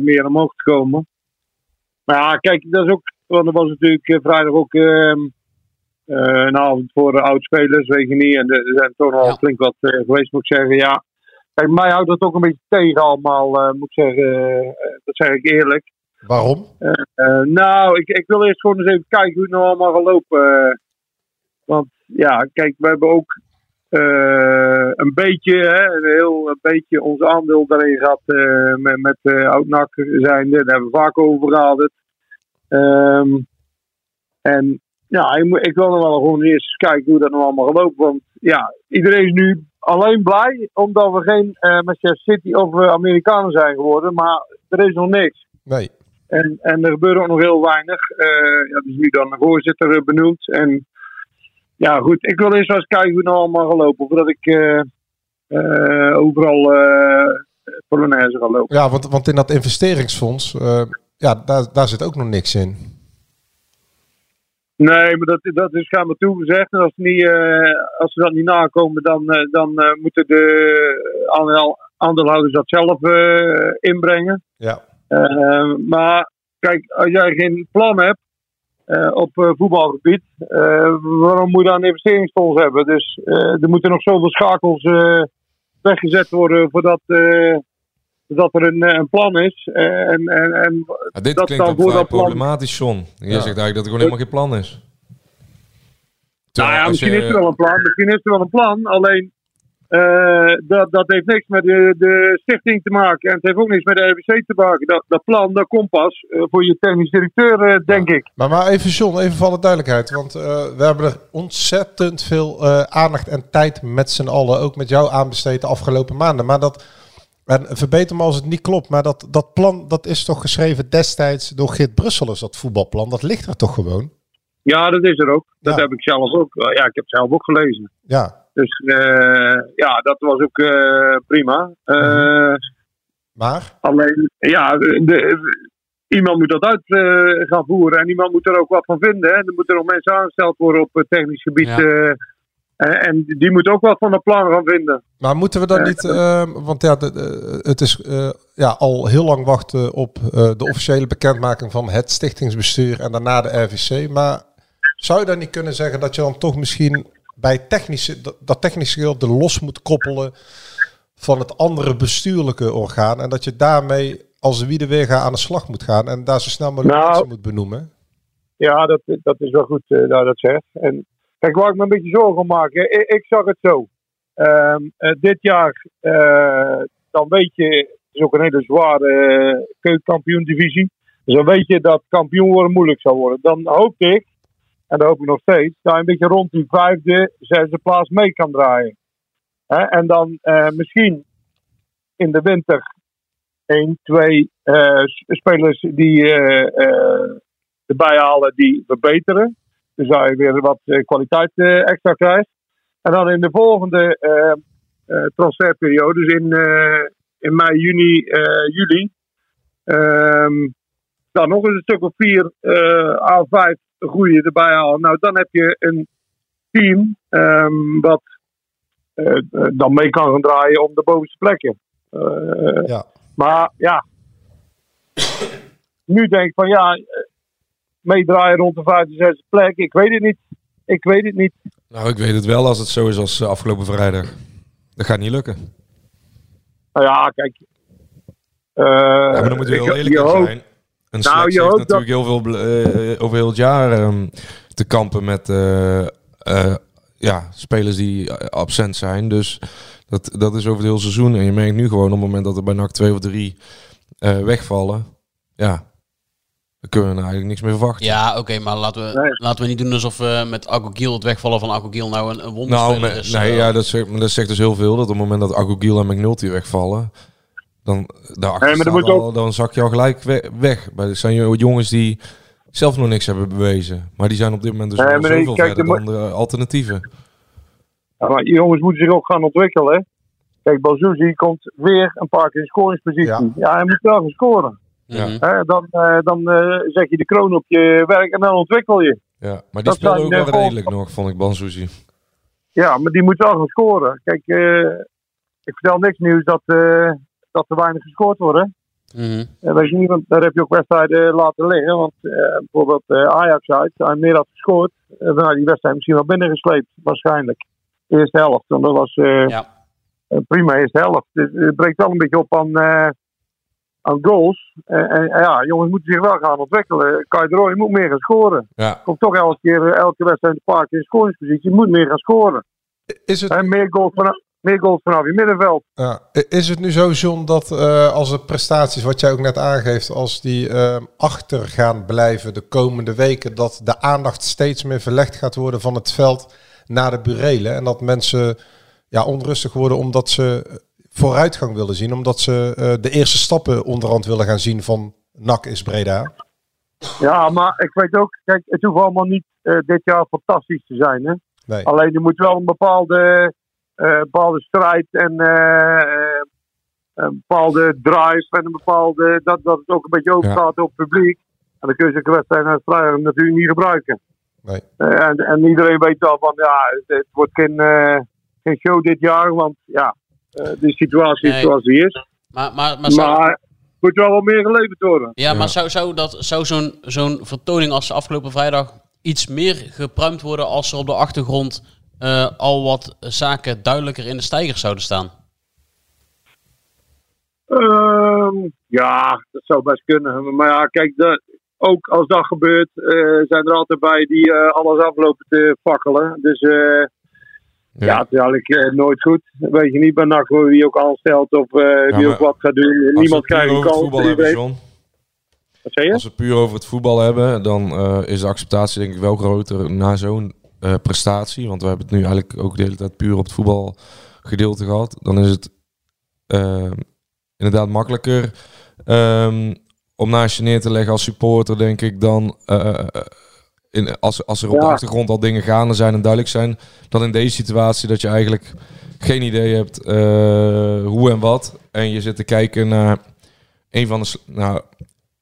meer omhoog te komen. Maar ja, kijk, dat is ook, want er was natuurlijk vrijdag ook ehm, eh, een avond voor de oudspelers, weet je niet. En er zijn toch al flink wat eh, geweest, moet ik zeggen. Ja, kijk, mij houdt dat ook een beetje tegen allemaal, eh, moet ik zeggen. dat zeg ik eerlijk. Waarom? Nou, ik, ik wil eerst gewoon eens even kijken hoe het nou allemaal gaat lopen. eh. want ja, kijk, we hebben ook eh, een beetje, hè, een heel een beetje ons aandeel daarin gehad eh, met, met uh, oud-NAC zijnde. Daar hebben we vaak over gehad. Ehm, en ja, ik, moet- ik wil nog wel gewoon eerst eens kijken hoe dat nou allemaal gaat lopen. Want ja, iedereen is nu alleen blij omdat we geen eh, Manchester City of eh, Amerikanen zijn geworden. Maar er is nog niks. Nee. En, en er gebeurt ook nog heel weinig. Eh ja, er is nu dan een voorzitter benoemd. En ja, goed. Ik wil eerst wel eens kijken hoe het nou allemaal gaat lopen. Voordat ik eh, overal Polonaise ga lopen. Ja, want, want in dat investeringsfonds, ja, daar, daar zit ook nog niks in. Nee, maar dat, dat is gaan we toegezegd. En als, niet, eh, als ze dat niet nakomen, dan, eh, dan eh, moeten de aandeel- aandeelhouders dat zelf inbrengen. Ja. Maar kijk, als jij geen plan hebt op voetbalgebied, waarom moet je dan een investeringsfonds hebben? Dus er moeten nog zoveel schakels weggezet worden voordat, voordat er een, eh, een plan is. Eh, en, en, en Ja, dit dat klinkt dan voor vrij dat plan- problematisch, John. Je Ja. zegt eigenlijk dat er gewoon helemaal geen plan is. Nou ja, misschien je- is er wel een plan. Misschien is er wel een plan. Alleen eh, dat, dat heeft niks met de, de stichting te maken. En het heeft ook niks met de RBC te maken. Dat, dat plan, dat komt pas voor je technisch directeur, eh, denk ik. Maar, maar even John, even voor alle duidelijkheid. Want eh, we hebben er ontzettend veel eh, aandacht en tijd met z'n allen, ook met jou aanbesteed de afgelopen maanden. Maar dat, en verbeter me als het niet klopt, maar dat, dat plan dat is toch geschreven destijds door Geert Brusselers, dat voetbalplan. Dat ligt er toch gewoon? Ja, dat is er ook. Dat Ja. heb ik zelf ook. Ja, ik heb het zelf ook gelezen. Ja. Dus eh, ja, dat was ook eh, prima. Eh, Maar? Alleen, ja, de, iemand moet dat uit eh, gaan voeren. En iemand moet er ook wat van vinden. Hè. Er moeten nog mensen aangesteld worden op het technisch gebied. Ja. Eh, en, die moeten ook wat van het plan gaan vinden. Maar moeten we dan Ja. niet, eh, want ja, de, de- het is eh, ja, al heel lang wachten op eh, de officiële bekendmaking van het stichtingsbestuur en daarna de RVC. Maar zou je dan niet kunnen zeggen dat je dan toch misschien bij technische, dat, dat technische gedeelte los moet koppelen van het andere bestuurlijke orgaan en dat je daarmee als de wiede weer aan de slag moet gaan en daar zo snel mogelijk Nou, moet benoemen? Ja, dat, dat is wel goed eh, dat je dat zegt. En kijk, waar ik me een beetje zorgen om maak, ik, ik zag het zo. Ehm, eh, dit jaar, eh, dan weet je, het is ook een hele zware uh, keukenkampioen-divisie. Dus dan weet je dat kampioen worden moeilijk zou worden. Dan hoop ik, en dat hoop ik nog steeds, dat je een beetje rond die vijfde, zesde plaats mee kan draaien. En dan eh, misschien in de winter één, twee eh, spelers die eh, eh, erbij halen die verbeteren. Dus dat je weer wat eh, kwaliteit eh, extra krijgt. En dan in de volgende eh, transferperiode, dus in, in mei, juni, juli, ehm, dan nog eens een stuk of vier eh à vijf goede erbij halen. Nou, dan heb je een team ehm, wat eh, eh, dan mee kan gaan draaien om de bovenste plekken. Ja. Maar ja, nu denk ik van ja, meedraaien rond de vijfde, zesde plek. Ik weet het niet. Ik weet het niet. Nou, ik weet het wel als het zo is als eh, afgelopen vrijdag. Dat gaat niet lukken. Nou ja, kijk. eh, Ja, maar dan moeten we ik- heel eerlijk je hoopt- zijn. Een Nou, je heeft dat- natuurlijk heel veel eh, over heel het jaar ehm, te kampen met ja, spelers die absent zijn. Dus dat, dat is over het hele seizoen. En je merkt nu gewoon op het moment dat er bij NAC twee of drie eh, wegvallen. Ja, dan kunnen we nou eigenlijk niks meer verwachten. Ja, oké, maar laten we, Nee. laten we niet doen alsof we met Agogiel, het wegvallen van Agogiel, nou een, een wonderspeler Nou, is. nee, eh. ja, dat, zegt, dat zegt dus heel veel. Dat op het moment dat Agogiel en McNulty wegvallen, dan, daarachter Nee, maar staat moet ook- al- dan zak je al gelijk we- weg. Maar er zijn jo- jongens die zelf nog niks hebben bewezen. Maar die zijn op dit moment dus Nee, zoveel kijk, verder er dan de alternatieven. Ja, maar jongens moeten zich ook gaan ontwikkelen. Hè? Kijk, Balzouzi komt weer een paar keer in scoringspositie. Ja, Ja. hij moet wel gaan scoren. Ja. Mhm. Dan, eh, dan eh, zet je de kroon op je werk en dan ontwikkel je. Ja, maar die Dat speelde zijn, ook eh, wel redelijk nog, vond ik, Bansuzi. Ja, maar die moet wel gaan scoren. Kijk, eh, ik vertel niks nieuws dat, eh, dat er weinig gescoord wordt. Hè? En weet je niet, want daar heb je ook wedstrijden laten liggen. Want eh, bijvoorbeeld eh, Ajax uit, hij meer had gescoord, eh, dan had die wedstrijd misschien wel binnengesleept, waarschijnlijk. De eerste helft, want dat was eh, Ja. een prima eerste helft. Dus het breekt wel een beetje op aan, eh, aan goals. En, en ja, jongens moeten zich wel gaan ontwikkelen. Kai de Roy moet meer gaan scoren. Ja, Komt toch elke keer, eh, elke wedstrijd een paar keer in scoringspositie. Je moet meer gaan scoren. Is het, En meer goals vanaf, meer goals vanaf je middenveld. Ja. Is het nu zo, John, dat eh, als de prestaties, wat jij ook net aangeeft, als die eh, achter gaan blijven de komende weken, dat de aandacht steeds meer verlegd gaat worden van het veld naar de burelen? En dat mensen ja, onrustig worden omdat ze vooruitgang willen zien. Omdat ze eh, de eerste stappen onderhand willen gaan zien van NAC is Breda. Ja, maar ik weet ook, kijk, het hoeft allemaal niet eh, dit jaar fantastisch te zijn. Hè? Nee. Alleen er moet wel een bepaalde, eh, bepaalde strijd en eh, eh, een bepaalde drive en een bepaalde, dat, dat het ook een beetje overgaat op het publiek. En dan kun je zo'n wedstrijd naar vrijdag natuurlijk niet gebruiken. Nee. Eh, en, en iedereen weet al van, ja, het, het wordt geen, geen show dit jaar, want ja, de situatie is zoals die is. Maar, maar, maar, zou- Maar er moet wel wat meer geleverd worden. Ja, maar zou, zou, dat, zou zo'n zo'n vertoning als de afgelopen vrijdag iets meer gepruimd worden als er op de achtergrond eh, al wat zaken duidelijker in de stijgers zouden staan? Ehm, ja, dat zou best kunnen. Maar ja, kijk, dat, ook als dat gebeurt, eh, zijn er altijd bij die eh, alles aflopen te fakkelen. Dus ja. het is eigenlijk eh, nooit goed. Weet je niet bij NAC wie ook aanstelt of eh, wie ook wat gaat doen. Niemand krijgt een kans. voetbal? Als we het puur over het voetbal hebben, dan eh, is de acceptatie denk ik wel groter na zo'n prestatie. Want we hebben het nu eigenlijk ook de hele tijd puur op het voetbalgedeelte gehad. Dan is het inderdaad makkelijker ehm, om naast je neer te leggen als supporter, denk ik, dan in, als, als er op de achtergrond al dingen gaande zijn en duidelijk zijn, dan in deze situatie dat je eigenlijk geen idee hebt eh, hoe en wat. En je zit te kijken naar een van de, nou,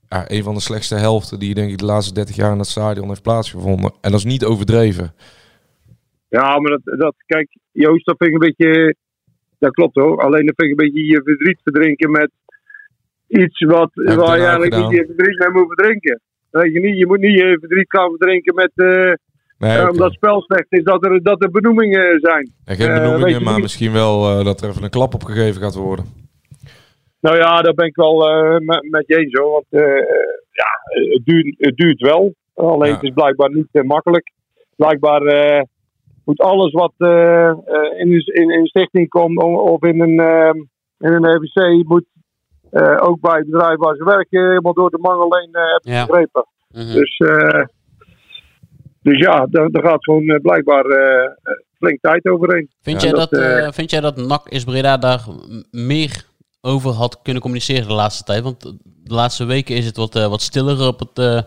ja, een van de slechtste helften die denk ik de laatste 30 jaar in het stadion heeft plaatsgevonden. En dat is niet overdreven. Ja, maar dat, dat, kijk, Joost, dat vind ik een beetje. Dat klopt hoor. Alleen dat vind ik een beetje je verdriet verdrinken met iets wat, waar je eigenlijk gedaan. niet je verdriet mee moet verdrinken. Weet je niet, je moet niet je verdriet gaan verdrinken met. eh, Nee, eh, omdat het spel slecht is, dat er, dat er benoemingen zijn. En geen Eh, benoemingen, maar niet- misschien wel eh, dat er even een klap op gegeven gaat worden. Nou ja, daar ben ik wel eh, met, met je eens hoor. Want eh, ja, het duurt, het duurt wel. Alleen Ja. het is blijkbaar niet eh, makkelijk. Blijkbaar eh, moet alles wat eh, eh, in, een- in, in een stichting komt of in een, eh, in een RBC moet eh, ook bij het bedrijf waar ze werken helemaal door de mangel heen eh heb ik Ja. begrepen. Mhm. Dus, eh, dus ja, daar, daar gaat gewoon eh, blijkbaar eh, eh, flink tijd overheen. Vind, Ja, jij dat, eh, eh, vind jij dat NAC is Breda daar meer over had kunnen communiceren de laatste tijd? Want de laatste weken is het wat, eh, wat stiller op het, eh,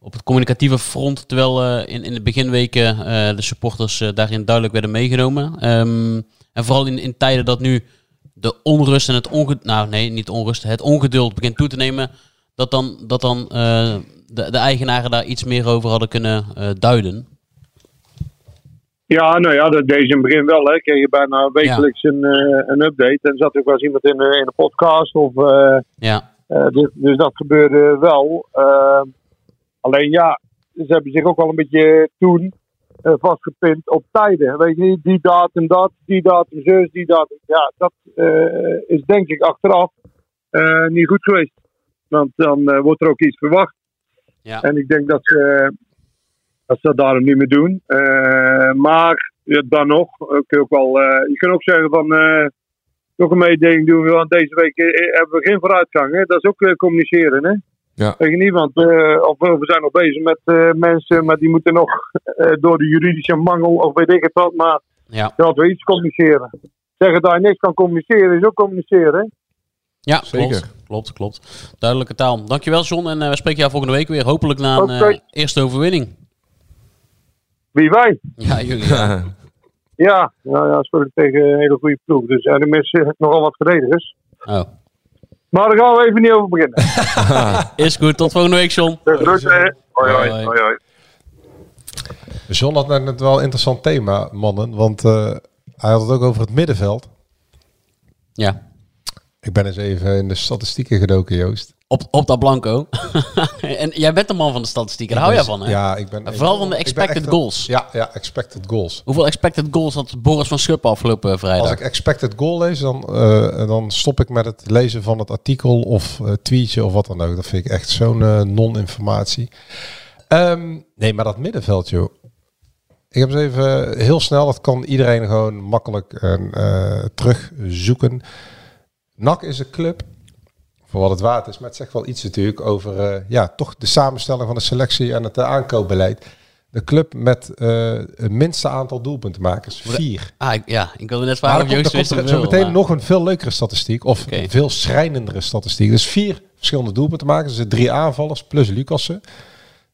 op het communicatieve front. Terwijl eh, in, in de beginweken eh, de supporters eh, daarin duidelijk werden meegenomen. Ehm, en vooral in, in tijden dat nu de onrust en het ongeduld... Nou nee, niet onrust. Het ongeduld begint toe te nemen. Dat dan, dat dan eh, de, de eigenaren daar iets meer over hadden kunnen eh, duiden. Ja, nou ja, dat deed ze in het begin wel. Hè. Kreeg je bijna wekelijks een, eh, een update. En zat ook wel eens iemand in, de- in podcast. Of, Ja. dus, dus dat gebeurde wel. Alleen ja, ze hebben zich ook al een beetje toen eh, vastgepind op tijden. Weet je niet, die datum dat, die datum zus, die datum. Ja, dat eh, is denk ik achteraf eh, niet goed geweest. Want dan wordt er ook iets verwacht. Ja. En ik denk dat ze, dat ze dat daarom niet meer doen. Maar ja, dan nog, kun je, ook wel, je kunt ook zeggen van nog een mededeling doen. Want deze week hebben we geen vooruitgang. Hè? Dat is ook communiceren. Hè? Ja. Weet je niet, want eh, of, we we zijn nog bezig met eh, mensen, maar die moeten nog eh, door de juridische mangel of weet ik het wat. Maar Ja. dat we iets communiceren. Zeggen dat je niks kan communiceren is ook communiceren. hè? Ja, Zeker. klopt. Klopt, klopt. Duidelijke taal. Dankjewel, John. En eh, we spreken jou volgende week weer. Hopelijk na een eh, eerste overwinning. Wie wij? Ja, jullie. Ja. Ja, nou ja, spelen tegen een hele goede ploeg. Dus en er missen nogal wat verdedigers. Oh. Maar daar gaan we even niet over beginnen. Is goed. Tot volgende week, John. Dus? Hoi, hoi, Hoi. hoi, hoi. John had net wel een interessant thema, mannen. Want eh, hij had het ook over het middenveld. Ja. Ik ben eens even in de statistieken gedoken, Joost. Op, op dat blanco. en jij bent de man van de statistieken. Daar hou jij van, hè? Ja, ik ben... Vooral van de expected een- goals. Ja, ja, expected goals. Hoeveel expected goals had Boris van Schuppen afgelopen vrijdag? Als ik expected goal lees, dan, eh, dan stop ik met het lezen van het artikel of eh, tweetje of wat dan ook. Dat vind ik echt zo'n eh, non-informatie. Ehm, nee, maar dat middenveld, joh. Ik heb eens even heel snel, dat kan iedereen gewoon makkelijk eh, terugzoeken. NAC is een club, voor wat het waard is, maar het zegt wel iets natuurlijk over eh, ja, toch de samenstelling van de selectie en het eh, aankoopbeleid. de club met eh, het minste aantal doelpuntenmakers. Vier. Ah, ik, ja, ik wilde net vragen of hoeveel, zo meteen maar- nog een veel leukere statistiek. Of een veel schrijnendere statistiek. Dus vier verschillende doelpuntenmakers. Dus drie aanvallers plus Lucassen.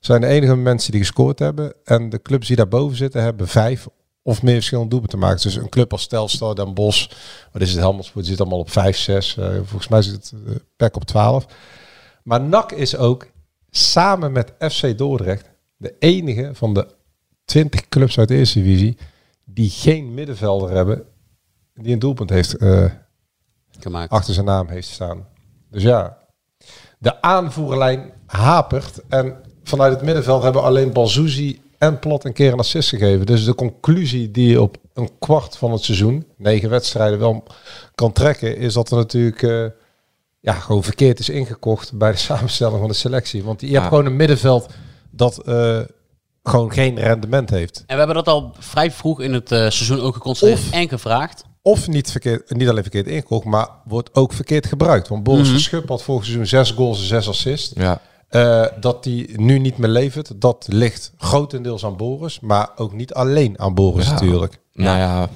Zijn de enige mensen die gescoord hebben. En de clubs die daarboven zitten hebben vijf of meer verschillende doelpuntenmakers. Dus een club als Telstar, Den Bosch. Wat is het? Helmond zit allemaal op vijf, zes. Eh, volgens mij zit het uh, PEC op twaalf. Maar NAC is ook samen met FC Dordrecht de enige van de 20 clubs uit de eerste divisie die geen middenvelder hebben die een doelpunt heeft eh, Gemaakt. achter zijn naam heeft staan. Dus ja, de aanvoerlijn hapert en vanuit het middenveld hebben alleen Balzouzi en Plot een keer een assist gegeven. Dus de conclusie die je op een kwart van het seizoen, negen wedstrijden, wel kan trekken, is dat er natuurlijk eh, ja, gewoon verkeerd is ingekocht bij de samenstelling van de selectie. Want je hebt gewoon een middenveld dat eh, gewoon geen rendement heeft. En we hebben dat al vrij vroeg in het eh, seizoen ook geconstateerd Of- en gevraagd. Of niet, verkeerd, niet alleen verkeerd ingekocht, maar wordt ook verkeerd gebruikt. Want Boris Mhm. Verschup had vorig seizoen zes goals en zes assists. Ja. Eh, dat die nu niet meer levert, dat ligt grotendeels aan Boris, maar ook niet alleen aan Boris Ja. natuurlijk. Nou ja,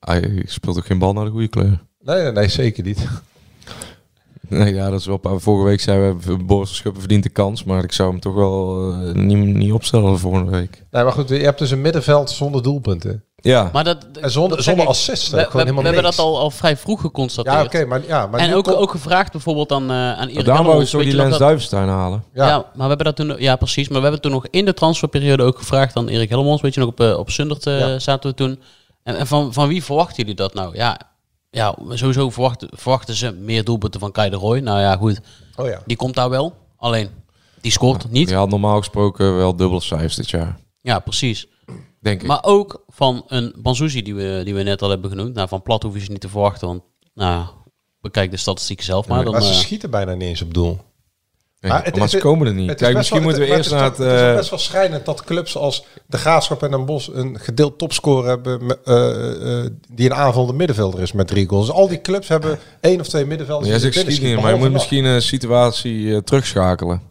hij speelt ook geen bal naar de goede kleur. Nee, nee, nee, zeker niet. Nee, ja, dat is wel. Vorige week zeiden we, Boris Schuppen verdient de kans, maar ik zou hem toch wel eh, niet, niet opstellen volgende week. Nee, maar goed, je hebt dus een middenveld zonder doelpunten. Ja, Maar dat, En zonder, zonder ik. assists. We, we, hebben dat al, al vrij vroeg geconstateerd. Ja, oké, maar, ja, maar en ook, ook gevraagd bijvoorbeeld aan, eh aan Erik daarom wou zo weet die Lens dat- Duivenstein halen. Ja. Ja. maar we hebben dat toen, ja precies, maar we hebben toen nog in de transferperiode ook gevraagd aan Erik Helmons, weet je nog, op, eh, op Sundert eh, Ja. zaten we toen. En, en van, van wie verwachten jullie dat nou? Ja, ja sowieso verwachten, verwachten ze meer doelpunten van Kai de Roy. Nou ja, goed, Oh ja. die komt daar wel, alleen die scoort niet. Je had normaal gesproken wel dubbele cijfers dit jaar, Ja, precies. Denk ik. Maar ook van een Banzuzi die we, die we net al hebben genoemd. Nou, van Plat hoef je ze niet te verwachten, want nou, bekijk de statistieken zelf maar. Dan, maar ze eh, schieten bijna niet eens op doel. Nee, Maar het- maar ze komen er niet. Het is Kijk, best misschien wel- moeten we het- eerst maar naar het het... is best wel schrijnend dat clubs als de Graafschap en Den Bosch een gedeeld topscorer hebben met, eh, eh, die een aanvallende middenvelder is met drie goals. Dus al die clubs hebben één of twee middenvelders. Ja, die niet, schieten, maar je moet misschien een situatie terugschakelen.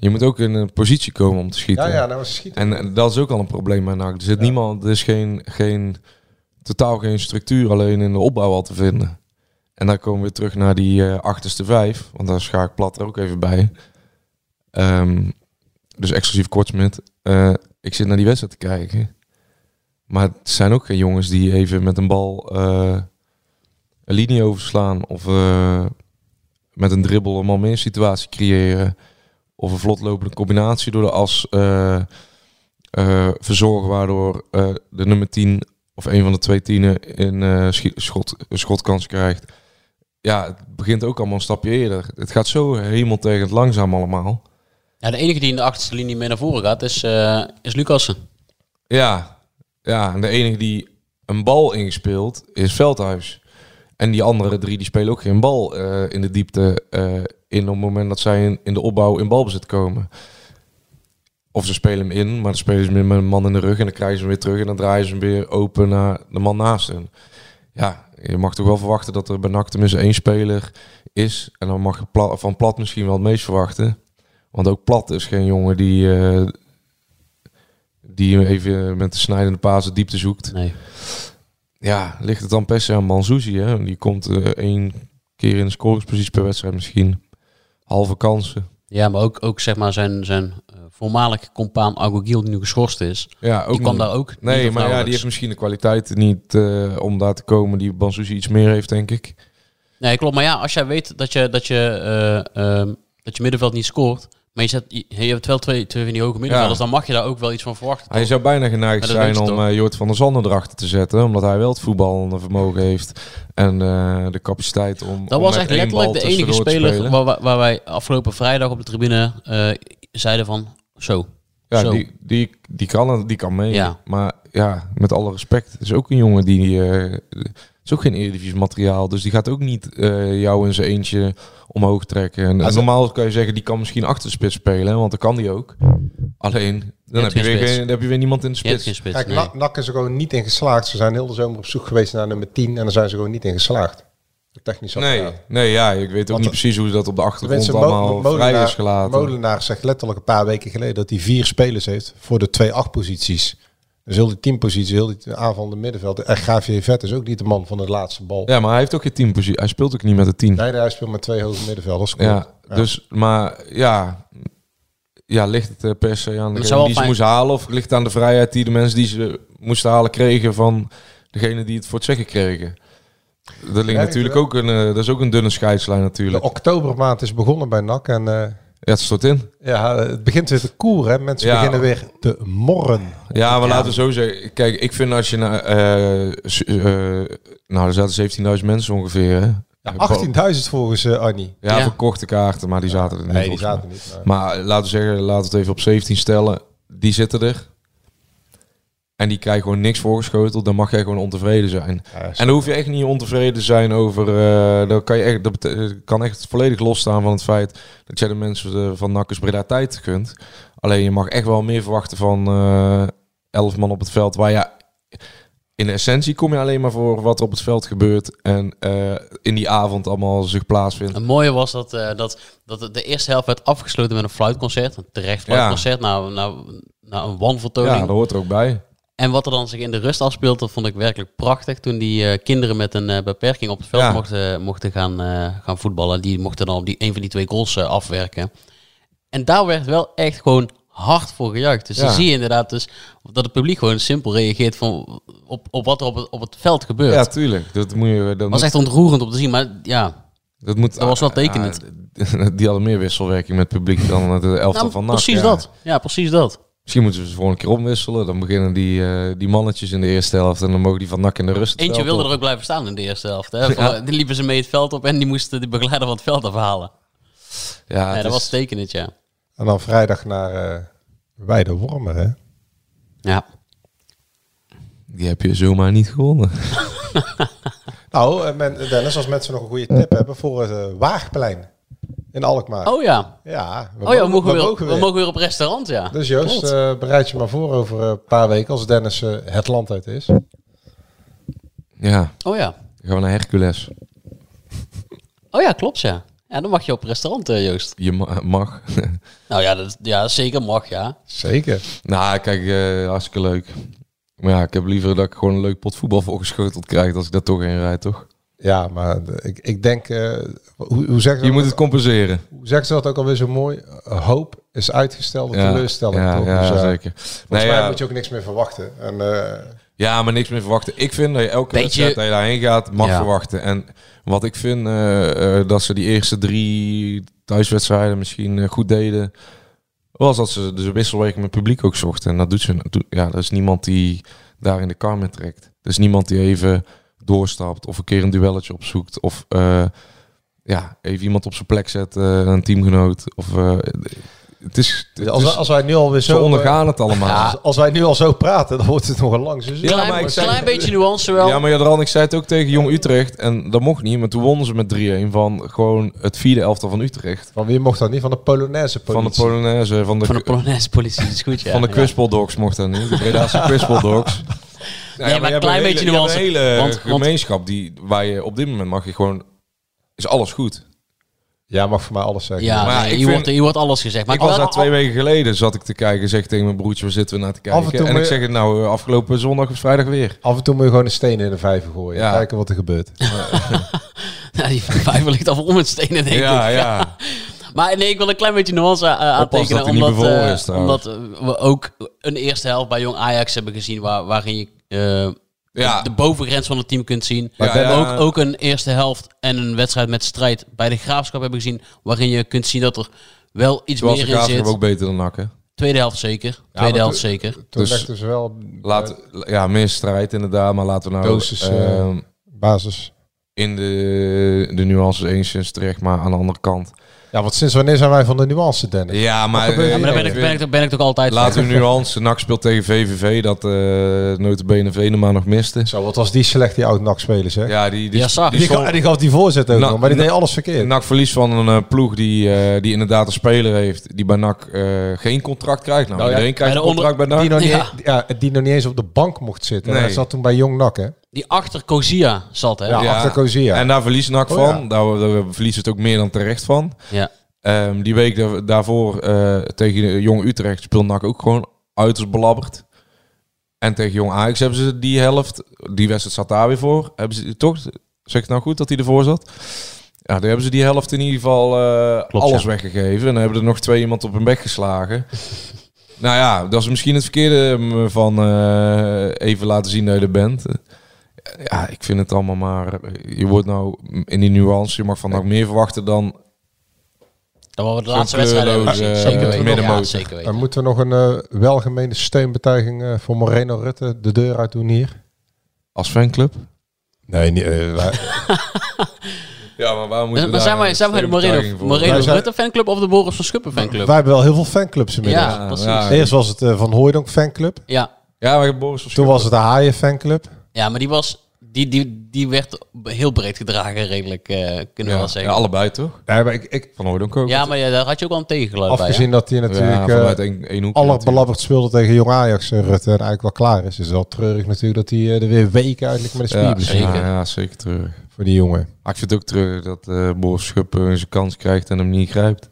Je moet ook in een positie komen om te schieten. Ja, ja, nou schieten. En, en dat is ook al een probleem bij NAC. Er zit niemand, er is geen, geen, totaal geen structuur alleen in de opbouw al te vinden. En dan komen we terug naar die eh, achterste vijf, want daar schaak ik plat er ook even bij. Ehm, dus exclusief kortsmit. Eh ik zit naar die wedstrijd te kijken. Maar het zijn ook geen jongens die even met een bal eh, een linie overslaan. Of eh, met een dribbel een man meer situatie creëren. Of een vlotlopende combinatie door de as eh, eh, verzorgen. Waardoor eh, de nummer 10 of een van de twee tienen in schi- schot, een schotkans krijgt. Ja, het begint ook allemaal een stapje eerder. Het gaat zo hemeltegend langzaam allemaal. ja, de enige die in de achterste linie mee naar voren gaat is, is Lucassen. Ja, ja, en de enige die een bal ingespeeld is Veldhuis. En die andere drie die spelen ook geen bal in de diepte in op het moment dat zij in, de opbouw in balbezit komen. Of ze spelen hem in, maar dan spelen ze hem met een man in de rug en dan krijgen ze hem weer terug en dan draaien ze hem weer open naar de man naast hen. Ja, je mag toch wel verwachten dat er bij NAC tenminste één speler is. En dan mag je van Plat misschien wel het meest verwachten. Want ook Plat is geen jongen die, eh, die even met de snijdende paas de diepte zoekt. Nee. Ja, ligt het dan per se aan Manzouzi, hè? Die komt eh, één keer in de scoringspositie per wedstrijd misschien. Halve kansen. Ja, maar ook, ook zeg maar zijn, zijn eh, voormalig compaan Agogil die nu geschorst is. Ja, ook die kwam niet. daar ook Nee, maar ja, die heeft misschien de kwaliteit niet eh, om daar te komen die Banzuzi iets meer heeft, denk ik. Nee, klopt. Maar ja, als jij weet dat je, dat je, eh, ehm, dat je middenveld niet scoort, maar je, zet, je, je hebt wel twee, twee van die hoge middenvelders, Ja. dan mag je daar ook wel iets van verwachten. Hij toch? zou bijna geneigd zijn om toch? eh Jort van der Zanden erachter te zetten. Omdat hij wel het voetballende vermogen heeft. En eh, de capaciteit om Dat om was echt letterlijk de enige speler waar, wij afgelopen vrijdag op de tribune eh, zeiden van zo. Ja, zo. die, die, die, kan, die kan mee. Ja. Maar ja, met alle respect. Is ook een jongen die... het is ook geen Eredivisie materiaal. Dus die gaat ook niet eh, jou in zijn eentje omhoog trekken. En, normaal kan je zeggen, die kan misschien achter de spits spelen. Want dan kan die ook. Alleen, dan, heb je, weer geen, dan heb je weer niemand in de spits. geen spits. Kijk, nee. NAC, is er gewoon niet in geslaagd. Ze zijn heel de zomer op zoek geweest naar nummer 10 en daar zijn ze gewoon niet in geslaagd. Technisch Nee, apparaat. nee, ja, ik weet ook Want niet precies hoe dat op de achtergrond Mo- allemaal Mo- vrij Molenaar- is gelaten. Molenaar zegt letterlijk een paar weken geleden dat hij vier spelers heeft voor de twee acht-posities. Dus heel die teampositie, heel die aanvallende middenveld. En Gavier Vet is ook niet de man van de laatste bal. Ja, maar hij heeft ook geen teampositie. Hij speelt ook niet met het team. Nee, hij speelt met twee hoge middenvelders. Ja, dus, maar ja, ja, ligt het eh, per se aan degene die ze moesten halen? Of ligt het aan de vrijheid die de mensen die ze moesten halen kregen van degene die het voor het zeggen kregen? Dat ligt Ja, natuurlijk ook een, eh, dat is ook een dunne scheidslijn De natuurlijk. oktobermaand is begonnen bij NAC. En eh, Ja, het stort in. ja, het begint weer te koeren. Mensen Ja. beginnen weer te morren. Ja, maar laten we zo zeggen. Kijk, ik vind als je naar... eh, eh, nou, er zaten 17.000 mensen ongeveer. Hè? Ja, 18.000 volgens eh, Annie. Ja, Ja. verkochte kaarten, maar die zaten er niet. Nee, die zaten niet. maar- Maar laten we zeggen, laten we het even op 17 stellen. Die zitten er. En die krijgen gewoon niks voorgeschoteld. Dan mag jij gewoon ontevreden zijn. Ja, En dan hoef je echt niet ontevreden te zijn over... eh dan kan je echt, dat bete- kan echt volledig losstaan van het feit... dat jij de mensen eh, van Nakkers Breda tijd gunt. Alleen je mag echt wel meer verwachten van eh 11 man op het veld... waar je... In de essentie kom je alleen maar voor wat er op het veld gebeurt. En eh, in die avond allemaal zich plaatsvindt. Het mooie was dat, eh, dat, dat de eerste helft werd afgesloten met een fluitconcert. Een terecht fluitconcert na, na, na een wanvertoning. Ja, dat hoort er ook bij. En wat er dan zich in de rust afspeelt, dat vond ik werkelijk prachtig. Toen die eh, kinderen met een eh, beperking op het veld Ja. mochten, mochten gaan, eh, gaan voetballen. Die mochten dan op die, een van die twee goals eh, afwerken. En daar werd wel echt gewoon hard voor gejuicht. Dus Ja. dan zie je inderdaad dus dat het publiek gewoon simpel reageert van, op, op wat er op het, op het veld gebeurt. Ja, tuurlijk. Dat moet je... Dat was moet- echt ontroerend om te zien. Maar ja, Dat, moet, Dat was wel tekenend. Ja, die hadden meer wisselwerking met het publiek dan het elftal nou, van NAC. precies ja. dat. Ja, precies dat. Misschien moeten ze ze gewoon een keer omwisselen. Dan beginnen die, eh, die mannetjes in de eerste helft. En dan mogen die van NAC in de rust. Eentje wilde op. er ook blijven staan in de eerste helft. Hè. Voor- Die liepen ze mee het veld op en die moesten de begeleider van het veld afhalen. Ja, dat is- was tekenend, ja. En dan vrijdag naar eh Weide Wormer, hè? Ja. Die heb je zomaar niet gewonnen. Nou, eh, men, Dennis, als mensen nog een goede tip hebben voor het eh, Waagplein in Alkmaar. Oh ja. Ja, oh ja, we mogen, weer, mogen we mogen weer op restaurant, ja. Dus Joost, eh, bereid je maar voor over een paar weken als Dennis eh, het land uit is. Ja, Oh ja. dan gaan we naar Hercules. Oh ja, klopt, ja. Ja, dan mag je op restaurant, eh, Joost. Je ma- mag. Nou ja, dat, ja, zeker mag, ja. Zeker. nou, kijk, eh, hartstikke leuk. Maar ja, ik heb liever dat ik gewoon een leuk pot voetbal voorgeschoteld krijg... als ik daar toch in rijd, toch? Ja, maar ik, ik denk, eh, hoe, hoe zeggen ze Je dat- moet het compenseren. Hoe zeggen ze dat ook alweer zo mooi? Eh, hoop is uitgestelde Ja, teleurstelling. ja, toch? ja, Dus, eh, zeker. Volgens Nee, mij ja. moet je ook niks meer verwachten. En, eh, Ja, maar niks meer verwachten. Ik vind dat je elke Beetje- wedstrijd dat je daarheen gaat, mag Ja. verwachten. En wat ik vind, eh, eh, dat ze die eerste drie thuiswedstrijden misschien goed deden, was dat ze de wisselwerking met publiek ook zochten. En dat doet ze. Ja, er is niemand die daar in de kar mee trekt. Er is niemand die even doorstapt of een keer een duelletje opzoekt. Of eh, ja, even iemand op zijn plek zet, eh, een teamgenoot. Of, eh, het is, het als, is- als wij nu alweer ze zo... ondergaan het allemaal. als, als wij nu al zo praten, dan wordt het nog een lang seizoen. Ja, Klein, maar ik zei- klein beetje nuance wel. Ja, maar Jadran, ik zei het ook tegen Jong Utrecht. En dat mocht niet, maar toen wonnen ze met 3-1 van gewoon het vierde elftal van Utrecht. Van wie mocht dat niet? Van de Polonaise Van de politie. Polonaise, van de, Van de Polonaise politie, dat is goed, ja. van de Ja. Quispel Dogs mocht dat niet. De Bredaanse Quispel Dogs. Nee, maar een klein beetje Een nuance. hele Want- gemeenschap die, waar je op dit moment mag je gewoon... Is alles goed. Ja, mag voor mij alles zeggen. Ja, Maar nee, ik hier, vind- wordt, hier wordt alles gezegd. Maar ik ik was daar twee weken geleden, zat ik te kijken, zeg ik tegen mijn broertje, waar zitten we naar te kijken? Af en toe en moet ik je- zeg het nou, eh, afgelopen zondag of vrijdag weer. Af en toe moet je gewoon een steen in de vijver gooien. Ja. Kijken wat er gebeurt. Ja, die vijver ligt al vol met stenen, denk Ja, ik. ja. Maar nee, ik wil een klein beetje nuance uh, aantekenen. Omdat, eh, is, omdat we ook een eerste helft bij Jong Ajax hebben gezien... Waar, waarin je Ja. de, bovengrens van het team kunt zien. Ja, we hebben ook, ook een eerste helft en een wedstrijd met strijd bij de Graafschap hebben gezien... waarin je kunt zien dat er wel iets Zoals de meer in Graafschap zit. ook beter dan nakken. Tweede helft zeker. maar Tweede helft zeker. Toen Dus- legden ze wel Laat, ja, meer strijd inderdaad, maar laten we nou... Dosis, eh, ehm, basis. in de, de nuances enigszins terecht, maar aan de andere kant. Ja, want sinds wanneer zijn wij van de nuance, Dennis? Ja, maar, Ja, hier maar daar nou ben ik, ben, ik, ben ik toch altijd Laten van. we nuance. NAC speelt tegen VVV, dat eh notabene Venema nog miste. Zo, wat was die slecht, die oud-NAC-speler, zeg. Ja, die, die, Ja, zag. die, Die, gaf die voorzet ook Nou, nog, maar die nou, deed alles verkeerd. NAC verlies van een eh, ploeg die, eh, die inderdaad een speler heeft die bij NAC eh, geen contract krijgt. Nou, Nou ja, iedereen krijgt een onder- contract bij NAC. die, nog Ja. niet, ja, die nog niet eens op de bank mocht zitten. Nee. Hij zat toen bij Jong NAC, hè? Die achter Kozia zat, hè? Ja, achter Kozia. En daar verliest NAC Oh, van. ja. Daar, daar verliezen het ook meer dan terecht van. Ja. Ehm, die week daar- daarvoor eh, tegen Jong Utrecht speelde NAC ook gewoon uiterst belabberd. En tegen Jong Ajax hebben ze die helft, die wedstrijd zat daar weer voor. Hebben ze toch, zeg ik het nou goed dat hij ervoor zat? Ja, daar hebben ze die helft in ieder geval eh, Klopt, alles ja. weggegeven. En dan hebben er nog twee iemand op hun bek geslagen. nou ja, dat is misschien het verkeerde mm, van eh, even laten zien dat je er bent. Ja, ik vind het allemaal maar... Je wordt nou in die nuance, je mag van NAC meer verwachten dan Dat waren de Zo'n laatste wedstrijden gezien. Zeker eh, weten. middenmotor. Ja, zeker weten. Dan moeten we nog een eh, welgemeende steunbetuiging eh, voor Moreno Rutte de deur uit doen hier. als fanclub. Nee, niet, eh, wij- Ja, maar waarom Maar zijn wij, zijn wij de Moreno, Moreno zijn- Rutte fanclub of de Boris van Schuppen fanclub? wij hebben wel heel veel fanclubs inmiddels. Ja, precies. ja. Eerst was het eh, Van Hooijdonk fanclub. Ja. Ja, maar Boris van Toen was het de Haaien fanclub. Ja, maar die, was, die, die, die werd heel breed gedragen, redelijk, eh, kunnen we ja, wel zeggen. ja, allebei toch? Nee, maar ik, ik, Van Hooydonk ook. Ja, maar ja, daar had je ook wel een tegengeluid bij. afgezien dat hij ja, natuurlijk vanuit eh één, één hoekje allerbelabberd speelde tegen Jong Ajax eh, Rutte en eigenlijk wel klaar is. is wel treurig natuurlijk dat hij eh, er weer weken eigenlijk met een Ja, spierblessure ja, zeker. ja, zeker terug. voor die jongen. Maar ik vind het ook terug dat eh Boris Schuppen zijn kans krijgt en hem niet grijpt.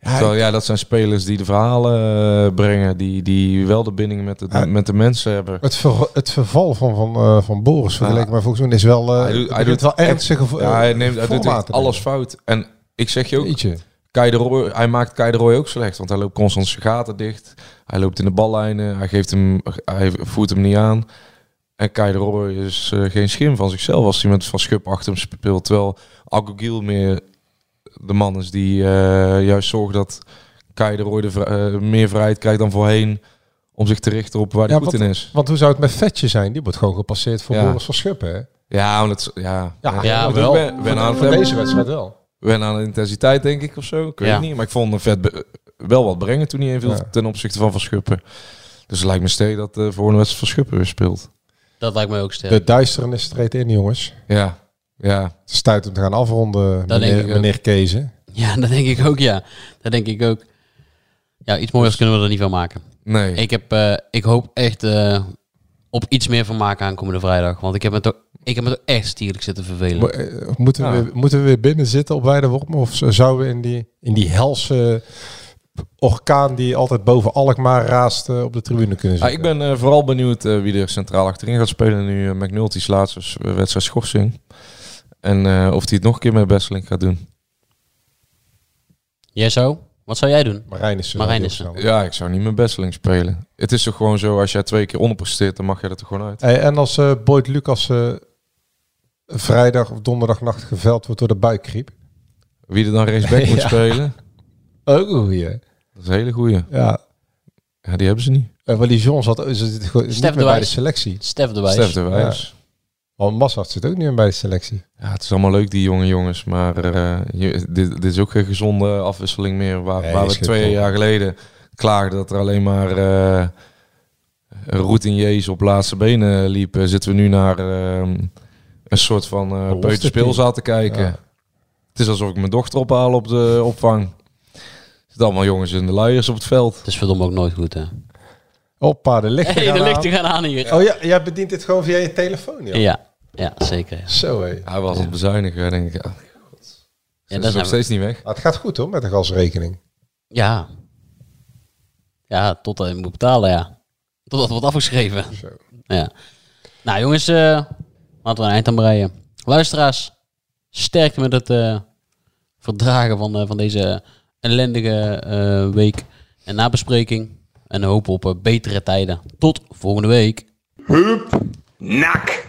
Terwijl, ja, dat zijn spelers die de verhalen eh, brengen, die, die wel de binding met de, Ja. met de mensen hebben. Het, ver- het verval van, van, eh, van Boris vergeleken met volgens mij is wel, eh Hij doet- hij doet wel echt- ernstige Ja, hij, neemt, hij doet alles fout. En ik zeg je ook, Jeetje. Kai de Roy, hij maakt Kai de Roy ook slecht, want hij loopt constant zijn gaten dicht. Hij loopt in de ballijnen, hij, geeft hem, hij voert hem niet aan. En Kai de Roy is geen schim van zichzelf als hij met Van Schup achter hem speelt. Terwijl Agogil meer de man is die eh, juist zorgt dat Kai de Roy de vri- eh, meer vrijheid krijgt dan voorheen om zich te richten op waar hij Ja, goed in is. want hoe zou het met Vetje zijn? Die wordt gewoon gepasseerd voor Ja. Boris van Schuppen, hè? Ja, want het, ja, Ja, Ja, Ik wel. Ben, ben aan deze wedstrijd wel. wen aan de intensiteit, denk ik, of zo. Ik weet Ja. het niet. Maar ik vond vet be- wel wat brengen toen hij inviel Ja. ten opzichte van Van Schuppen. Dus het lijkt me steeds dat de volgende wedstrijd Van Schuppen weer speelt. Dat lijkt mij ook sterk. De duisternis treedt in, jongens. Ja, ja. Het is tijd om te gaan afronden, Dat meneer, meneer Kezen. Ja, dat denk ik ook, ja. Dat denk ik ook. Ja, iets mooiers kunnen we er niet van maken. Nee. Ik, heb, eh, ik hoop echt eh, op iets meer van maken aankomende vrijdag. Want ik heb me toch, ik heb me toch echt stierlijk zitten vervelen. Mo- eh, Moeten, Ja. we, weer- moeten we weer binnen zitten op Weideworm? Of zouden we in die, in die helse orkaan die altijd boven Alkmaar raast op de tribune kunnen Ah, zitten? ik ben vooral benieuwd wie er centraal achterin gaat spelen nu uh, McNulty's laatste wedstrijd schorsing. En eh, of hij het nog een keer met Besseling gaat doen. Jij zou? Wat zou jij doen? Marijnissen. Heel Ja, ik zou niet met Besseling spelen. Het is toch gewoon zo, als jij twee keer onderpresteert, dan mag je er toch gewoon uit. Hey, en als eh Boyd Lucas eh, vrijdag of donderdagnacht geveld wordt door de buikgriep? Wie er dan rechtsback moet spelen, Ook een goeie. dat is een hele goeie. Ja. Ja, die hebben ze niet. Uh, Willy John zat is het gewoon niet Stef meer de bij de selectie. Stef de Wijs. Stef de Wijs. Want Massart zit ook niet meer bij de selectie. Ja, het is allemaal leuk, die jonge jongens. Maar eh, je, dit, dit is ook geen gezonde afwisseling meer. Waar, Nee, waar we twee jaar geleden klaagden dat er alleen maar eh routiniers op laatste benen liepen. Zitten we nu naar eh, een soort van eh Belofte peuterspeelzaal te kijken. Ja. Het is alsof ik mijn dochter ophaal op de opvang. Er zitten allemaal jongens in de luiers op het veld. Het is verdomme ook nooit goed, hè? Hoppa, de lichten Hey, gaan de aan. lichten gaan aan hier. Oh ja, jij bedient dit gewoon via je telefoon, ja? Ja, ja zeker. Ja. Zo hé. Hij was het bezuinigen, denk ik. Ja, Ja, dat is nog we. steeds niet weg. Ah, het gaat goed hoor, met de gasrekening. Ja. Ja, totdat je moet betalen, ja. Totdat het wordt afgeschreven. Zo. Ja. Nou jongens, eh, laten we een eind aan breien. Luisteraars, sterkte met het eh, verdragen van, eh, van deze ellendige eh, week en nabespreking. En hopen op betere tijden. Tot volgende week. Nak.